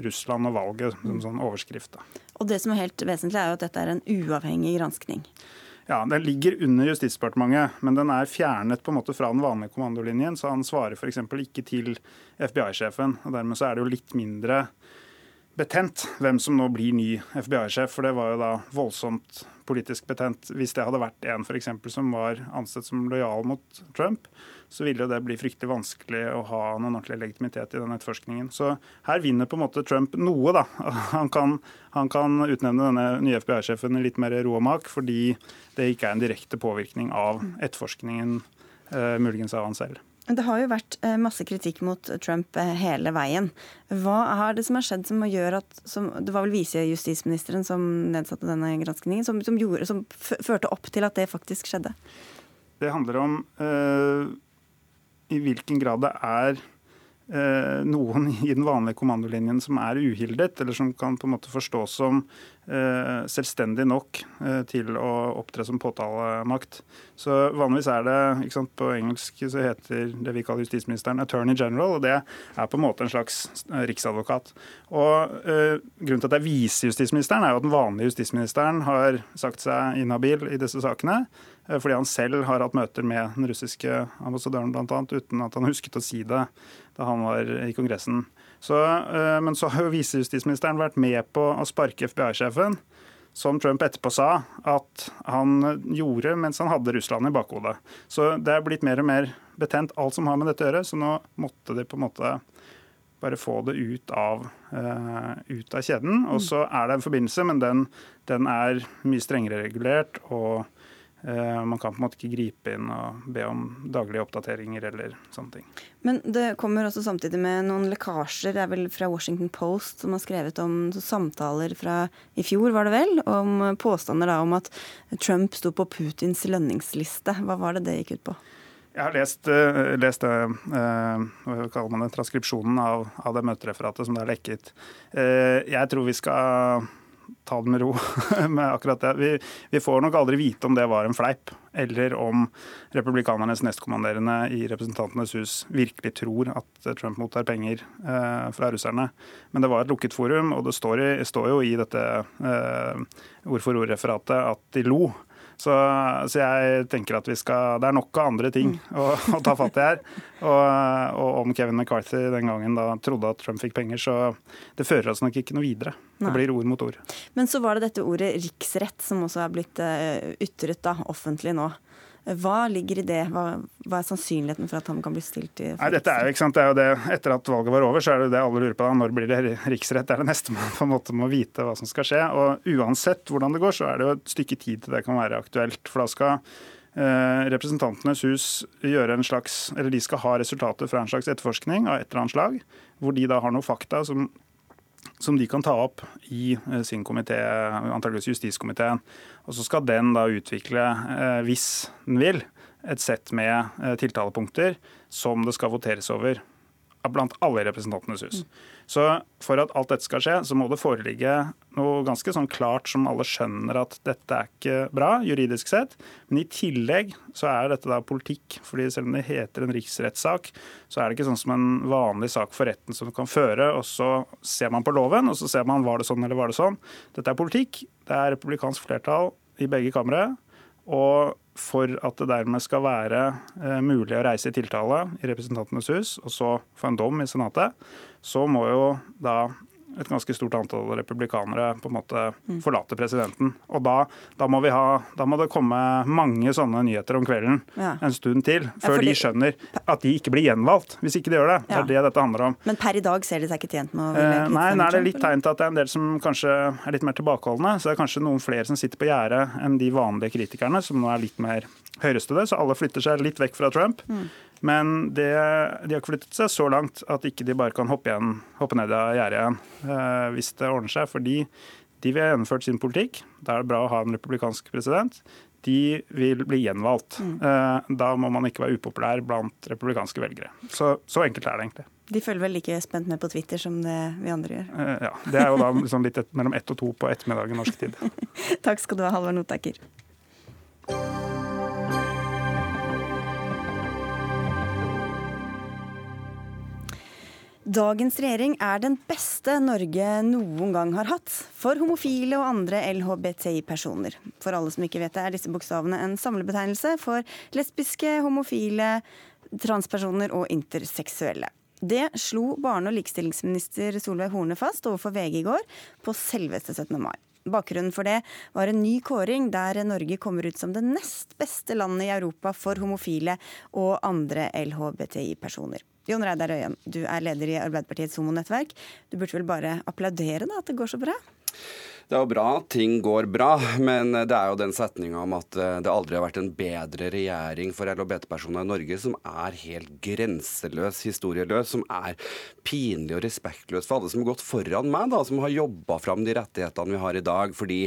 Russland og valget som sånn overskrift. Da. Og Det som er helt vesentlig, er jo at dette er en uavhengig granskning. Ja, Den ligger under Justisdepartementet, men den er fjernet på en måte fra den vanlige kommandolinjen. Så han svarer f.eks. ikke til FBI-sjefen. og Dermed så er det jo litt mindre betent hvem som nå blir ny FBI-sjef. For det var jo da voldsomt politisk betent. Hvis det hadde vært en for eksempel, som var ansett som lojal mot Trump, så ville det bli fryktelig vanskelig å ha noen ordentlig legitimitet i den etterforskningen. Så her vinner på en måte Trump noe, da. Han kan, han kan utnevne denne nye FBI-sjefen litt mer ro og mak, fordi det ikke er en direkte påvirkning av etterforskningen, uh, muligens av han selv. Det har jo vært eh, masse kritikk mot Trump eh, hele veien. Hva er det som har skjedd som gjør at som, Det var vel visejustisministeren som nedsatte denne granskningen, som, som, gjorde, som førte opp til at det faktisk skjedde? Det handler om uh, i hvilken grad det er eh, noen i den vanlige kommandolinjen som er uhildet, eller som kan på en måte forstås som eh, selvstendig nok eh, til å opptre som påtalemakt. Så Vanligvis er det sant, På engelsk så heter det vi kaller justisministeren attorney general, og det er på en måte en slags eh, riksadvokat. Og eh, Grunnen til at det er visejustisministeren, er jo at den vanlige justisministeren har sagt seg inhabil i disse sakene. Eh, fordi han selv har hatt møter med den russiske ambassadøren bl.a. uten at han husket å si det da han var i Kongressen. Så, eh, men så har jo visejustisministeren vært med på å sparke FBI-sjefen, som Trump etterpå sa at han gjorde mens han hadde Russland i bakhodet. Så det er blitt mer og mer betent, alt som har med dette å gjøre. Så nå måtte de på en måte bare få det ut av, uh, ut av kjeden. Og så er det en forbindelse, men den, den er mye strengere regulert. og man kan på en måte ikke gripe inn og be om daglige oppdateringer eller sånne ting. Men det kommer også samtidig med noen lekkasjer, det er vel fra Washington Post, som har skrevet om samtaler fra i fjor, var det vel, om påstander da om at Trump sto på Putins lønningsliste. Hva var det det gikk ut på? Jeg har lest, uh, lest man det, transkripsjonen av, av det møtereferatet som det er lekket. Jeg tror vi skal ta det med ro med akkurat det. Vi, vi, får nok aldri vite om det var en fleip, eller om republikanernes nestkommanderende i Representantenes hus virkelig tror at Trump mottar penger eh, fra russerne. Men det var et lukket forum, og det står, i, står jo i dette eh, ord for ord-referatet at de lo. Så, så, jeg tenker at vi skal Det er nok av andre ting mm. å, å, ta fatt i her. Og, og, om Kevin McCarthy den gangen da trodde at Trump fikk penger, så det fører oss nok ikke noe videre. Det blir ord mot ord. Men så var det dette ordet riksrett som også er blitt uh, ytret da, offentlig nå. Hva ligger i det? Hva, hva, er sannsynligheten for at han kan bli stilt i Nei, dette er jo, ikke sant, det er jo det, Etter at valget var over, så er det det alle lurer på. da, Når blir det riksrett? Det er det neste man på en måte må vite hva som skal skje. Og Uansett hvordan det går, så er det jo et stykke tid til det kan være aktuelt. For da skal eh, Representantenes hus gjøre en slags, eller de skal ha resultater fra en slags etterforskning av et eller annet slag, hvor de da har noen fakta som som de kan ta opp i eh, sin komité, antakeligvis justiskomiteen. Og så skal den da utvikle, eh, hvis den vil, et sett med eh, tiltalepunkter som det skal voteres over blant alle i Representantenes hus. Så for at alt dette skal skje, så må det foreligge noe ganske sånn klart som alle skjønner at dette er ikke bra, juridisk sett. Men i tillegg så er dette da politikk. fordi selv om det heter en riksrettssak, så er det ikke sånn som en vanlig sak for retten som kan føre, og så ser man på loven, og så ser man var det sånn eller var det sånn. Dette er politikk. Det er republikansk flertall i begge kamre. Og for at det dermed skal være eh, mulig å reise i tiltale i Representantenes hus, og så få en dom i Senatet, så må jo da et ganske stort antall republikanere på en måte forlater presidenten. Og da, da, må ha, da, må det komme mange sånne nyheter om kvelden ja. en stund til, før ja, de skjønner at de ikke blir gjenvalgt. Hvis ikke de gjør det. Det er det dette handler om. Men per i dag ser de seg ikke tjent med å ville eh, Nei, nå er det litt tegn til at det er en del som kanskje er litt mer tilbakeholdne. Så det er kanskje noen flere som sitter på gjerdet enn de vanlige kritikerne, som nå er litt mer høyrestede. Så alle flytter seg litt vekk fra Trump. Mm. Men det, de har ikke flyttet seg så langt at ikke de bare kan hoppe, igjen, hoppe ned av gjerdet igjen eh, hvis det ordner seg. Fordi de vil ha gjennomført sin politikk. Da er det bra å ha en republikansk president. De vil bli gjenvalgt. Mm. Eh, da må man ikke være upopulær blant republikanske velgere. Så, så, enkelt er det egentlig. De følger vel like spent med på Twitter som det vi andre gjør? Eh, ja. Det er jo da liksom litt et, mellom ett og to på ettermiddagen norsk tid. Takk skal du ha, Halvard Notaker. Dagens regjering er den beste Norge noen gang har hatt for homofile og andre LHBTI-personer. For alle som ikke vet det, er disse bokstavene en samlebetegnelse for lesbiske, homofile, transpersoner og interseksuelle. Det slo barne- og likestillingsminister Solveig Horne fast overfor VG i går, på selveste 17. mai. Bakgrunnen for det var en ny kåring der Norge kommer ut som det nest beste landet i Europa for homofile og andre LHBTI-personer. Jon Reidar Øyen, du er leder i Arbeiderpartiets homonettverk. Du burde vel bare applaudere da, at det går så bra? Det er jo bra at ting går bra, men det er jo den setninga om at eh, det aldri har vært en bedre regjering for LHBT-personer i Norge som er helt grenseløs, historieløs, som er pinlig og respektløs for alle som har gått foran meg, da, som har jobba fram de rettighetene vi har i dag. Fordi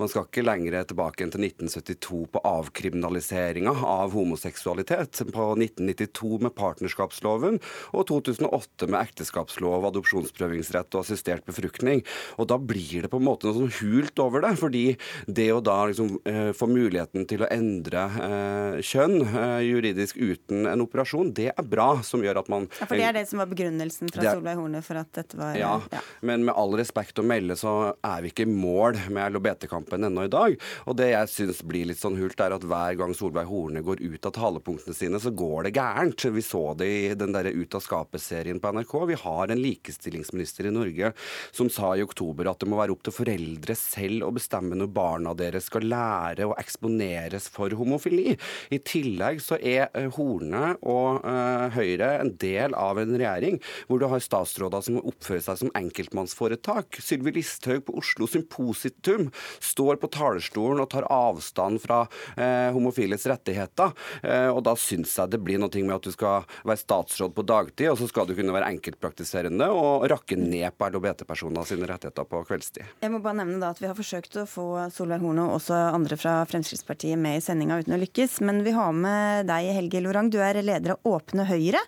man skal ikke lenger tilbake enn til 1972 på avkriminaliseringa av homoseksualitet. På 1992 med partnerskapsloven og 2008 med ekteskapslov, adopsjonsprøvingsrett og assistert befruktning. Og da blir det på en måte noe sånn hult over det. Fordi det å da liksom eh, få muligheten til å endre eh, kjønn eh, juridisk uten en operasjon, det er bra. Som gjør at man Ja, For det er det som var begrunnelsen fra er, Solveig Horne for at dette var ja, ja, men med all respekt å melde så er vi ikke i mål med LHBT-kampen ennå i dag. Og det jeg syns blir litt sånn hult, er at hver gang Solveig Horne går ut av talepunktene sine, så går det gærent. Vi så det i den derre Ut av skapet-serien på NRK. Vi har en likestillingsminister i Norge som sa i oktober at det må være opp til foreldre foreldre selv å bestemme når barna deres skal lære å eksponeres for homofili. I tillegg så er eh, Horne og uh, Høyre en del av en regjering hvor du har statsråder som oppfører seg som enkeltmannsforetak. Sylvi Listhaug på Oslo Sympositum står på talerstolen og tar avstand fra uh, homofiles rettigheter. Uh, og da syns jeg det blir noe med at du skal være statsråd på dagtid, og så skal du kunne være enkeltpraktiserende og rakke ned på LHBT-personer sine rettigheter på kveldstid. Jeg må bare nevne da at Vi har forsøkt å få Solveig Horne og også andre fra Fremskrittspartiet med i sendinga uten å lykkes. Men vi har med deg, Helge Lorang. Du er leder av Åpne Høyre.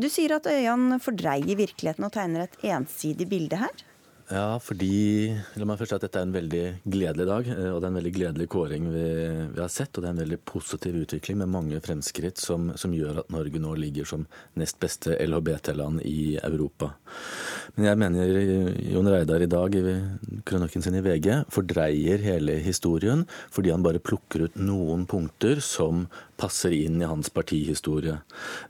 Du sier at Øyan fordreier virkeligheten og tegner et ensidig bilde her? Ja, fordi la meg først si at dette er en veldig gledelig dag. Eh, og det er en veldig gledelig kåring vi, vi har sett. Og det er en veldig positiv utvikling med mange fremskritt som, som gjør at Norge nå ligger som nest beste LHBT-land i Europa. Men jeg mener Jon Reidar i dag i kronikken sin i VG fordreier hele historien fordi han bare plukker ut noen punkter som passer inn i hans partihistorie.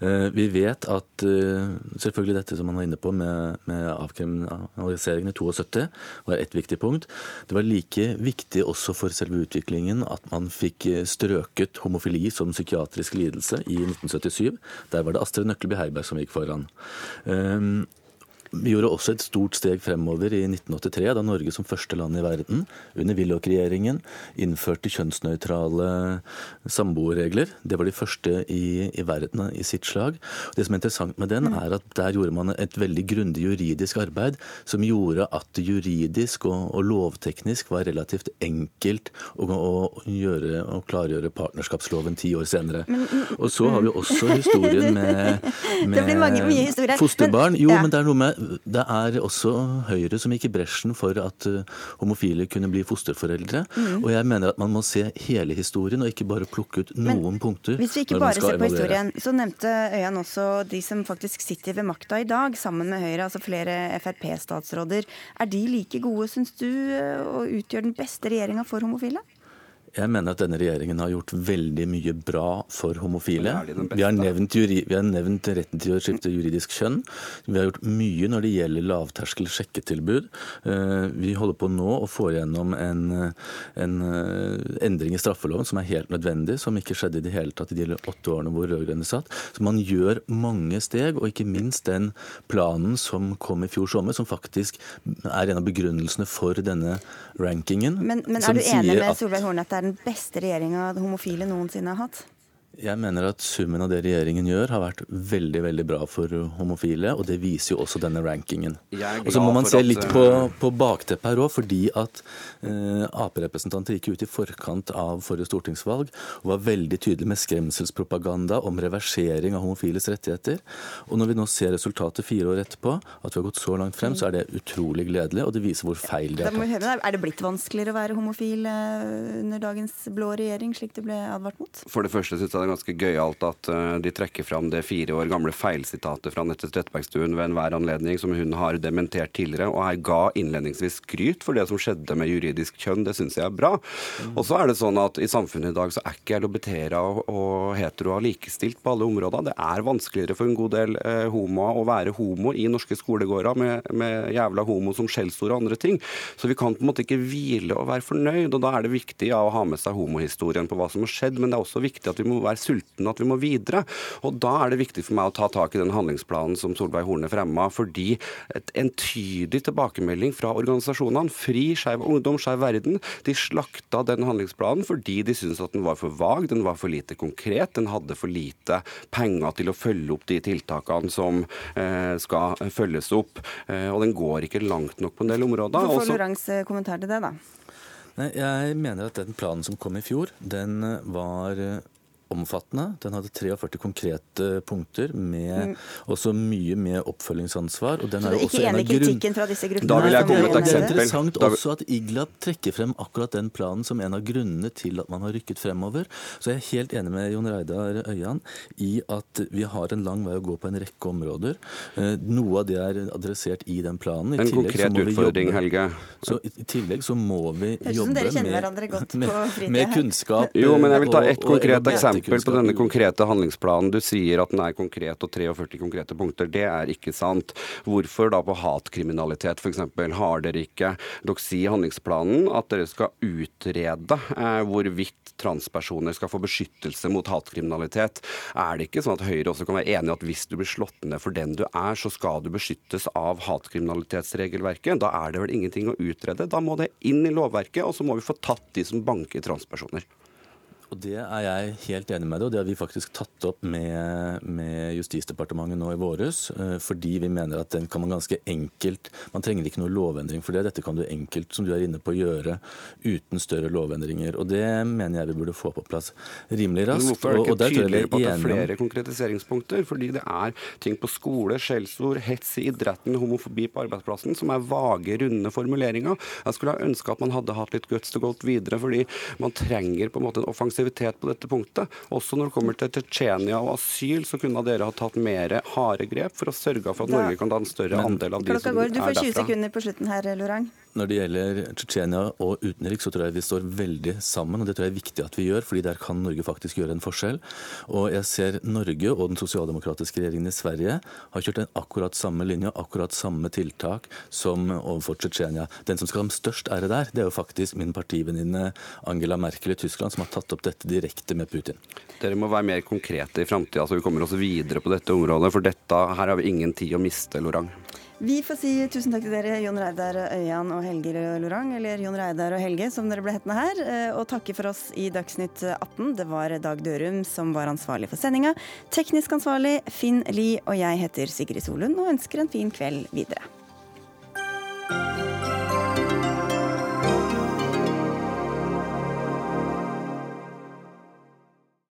Eh, vi vet at eh, selvfølgelig dette som han var inne på med, med avkriminaliseringen i 72 var ett viktig punkt. Det var like viktig også for selve utviklingen at man fikk eh, strøket homofili som psykiatrisk lidelse i 1977. Der var det Astrid Nøkleby Heiberg som gikk foran. Vi gjorde også et stort steg fremover i 1983, da Norge som første land i verden, under Willoch-regjeringen, innførte kjønnsnøytrale samboerregler. Det var de første i, i, verden i sitt slag. Det som er interessant med den, er at der gjorde man et veldig grundig juridisk arbeid som gjorde at det juridisk og, og lovteknisk var relativt enkelt å, å, gjøre, å klargjøre partnerskapsloven ti år senere. Og så har vi også historien med, med fosterbarn. Jo, men det er noe med det er også Høyre som gikk i bresjen for at uh, homofile kunne bli fosterforeldre. Mm. Og jeg mener at man må se hele historien, og ikke bare plukke ut noen Men, punkter. Hvis vi ikke bare ser på historien, så nevnte Øyan også de som faktisk sitter ved makta i dag, sammen med Høyre, altså flere Frp-statsråder. Er de like gode, syns du, og utgjør den beste regjeringa for homofile? Jeg mener at denne regjeringen har gjort veldig mye bra for homofile. Vi har, nevnt, vi har nevnt retten til å skifte juridisk kjønn. Vi har gjort mye når det gjelder lavterskel sjekketilbud. Eh, vi holder på nå å få igjennom en, en eh, endring i straffeloven som er helt nødvendig, som ikke skjedde i det hele tatt i de åtte årene hvor rød-grønne satt. Så man gjør mange steg, og ikke minst den planen som kom i fjor sommer, som faktisk er en av begrunnelsene for denne rankingen. Men, men er du enig med Solveig Horne at det er den beste regjeringa homofile noensinne har hatt? Jeg mener at summen av det regjeringen gjør, har vært veldig veldig bra for homofile. Og det viser jo også denne rankingen. Og så må man se litt på, på bakteppet her òg, fordi at eh, Ap-representanter gikk ut i forkant av forrige stortingsvalg og var veldig tydelige med skremselspropaganda om reversering av homofiles rettigheter. Og når vi nå ser resultatet fire år etterpå, at vi har gått så langt frem, så er det utrolig gledelig, og det viser hvor feil det er tatt. Er det blitt vanskeligere å være homofil eh, under dagens blå regjering, slik det ble advart mot? For det første synes jeg det er ganske gøyalt at uh, de trekker fram det fire år gamle feilsitatet fra Nette Trettebergstuen ved enhver anledning, som hun har dementert tidligere. Og her ga innledningsvis skryt for det som skjedde med juridisk kjønn. Det syns jeg er bra. Mm. Og så er det sånn at i samfunnet i dag så er ikke LHBT-ere og, og hetero likestilt på alle områder. Det er vanskeligere for en god del uh, homoer å være homo i norske skolegårder med, med jævla homo som skjellsord og andre ting. Så vi kan på en måte ikke hvile og være fornøyd. Og da er det viktig ja, å ha med seg homohistorien på hva som har skjedd, men det er også viktig at vi må være være sultne, at vi må videre. Og Da er det viktig for meg å ta tak i den handlingsplanen som Solveig Horne fremma, fordi et entydig tilbakemelding fra organisasjonene, FRI, Skeiv Ungdom, Skeiv Verden, de slakta den handlingsplanen fordi de syntes at den var for vag, den var for lite konkret, den hadde for lite penger til å følge opp de tiltakene som eh, skal følges opp. Eh, og den går ikke langt nok på en del områder. Hvorfor Lorangs kommentar til det, da? Nei, jeg mener at den planen som kom i fjor, den var omfattende. Den hadde 43 konkrete punkter, med mm. også mye med oppfølgingsansvar. Og den er jo også ikke enig i kritikken fra disse gruppene? Da vil jeg komme med et eksempel. Det er interessant også at IGLAB trekker frem akkurat den planen som en av grunnene til at man har rykket fremover. Så jeg er helt enig med Jon Reidar Øyan i at vi har en lang vei å gå på en rekke områder. Eh, noe av det er adressert i den planen. I en konkret utfordring, Helge. Så I tillegg så må vi jobbe med, med, med kunnskap. Jo, men jeg vil ta ett konkret eksempel eksempel på denne konkrete handlingsplanen. Du sier at den er konkret og 43 konkrete punkter. Det er ikke sant. Hvorfor da på hatkriminalitet f.eks. har dere ikke Dere sier i handlingsplanen at dere skal utrede eh, hvorvidt transpersoner skal få beskyttelse mot hatkriminalitet. Er det ikke sånn at Høyre også kan være enig i at hvis du blir slått ned for den du er, så skal du beskyttes av hatkriminalitetsregelverket? Da er det vel ingenting å utrede. Da må det inn i lovverket, og så må vi få tatt de som banker transpersoner. Og Det er jeg helt enig med deg, og det har vi faktisk tatt opp med, med, Justisdepartementet nå i våres. Eh, fordi vi mener at den kan man ganske enkelt Man trenger ikke noe lovendring for det. Dette kan du enkelt, som du er inne på, gjøre uten større lovendringer. Og det mener jeg vi burde få på plass rimelig raskt. Men hvorfor er det ikke tydeligere på at det er flere konkretiseringspunkter? Fordi det er ting på skole, skjellsord, hets i idretten, homofobi på arbeidsplassen som er vage, runde formuleringer. Jeg skulle ha ønska at man hadde hatt litt guts til å gå videre, fordi man trenger på en måte en offensiv passivitet på dette punktet. Også når det kommer til Tsjetsjenia og asyl, så kunne dere ha tatt mer harde grep for å sørge for at Norge kan ta en større Men, andel av de som går. er derfra. Du får 20 sekunder på slutten her, Lorang. Når det gjelder Tsjetsjenia og utenriks, så tror jeg vi står veldig sammen. og Det tror jeg er viktig at vi gjør, fordi der kan Norge faktisk gjøre en forskjell. Og jeg ser Norge og den sosialdemokratiske regjeringen i Sverige har kjørt en akkurat samme linje, akkurat samme tiltak som overfor Tsjetsjenia. Den som skal ha størst ære der, det er jo faktisk min partivenninne Angela Merkel i Tyskland, som har tatt opp dette direkte med Putin. Dere må være mer konkrete i framtida, så vi kommer oss videre på dette området. For dette, her har vi ingen tid å miste, Lorang. Vi får si tusen takk til dere, Jon Reidar Øyan og Helge Lorang, eller Jon Reidar og Helge, som dere ble hettende her, eh, og takke for oss i Dagsnytt 18. Det var Dag Dørum som var ansvarlig for sendinga. Teknisk ansvarlig Finn Lie, og jeg heter Sigrid Solund og ønsker en fin kveld videre.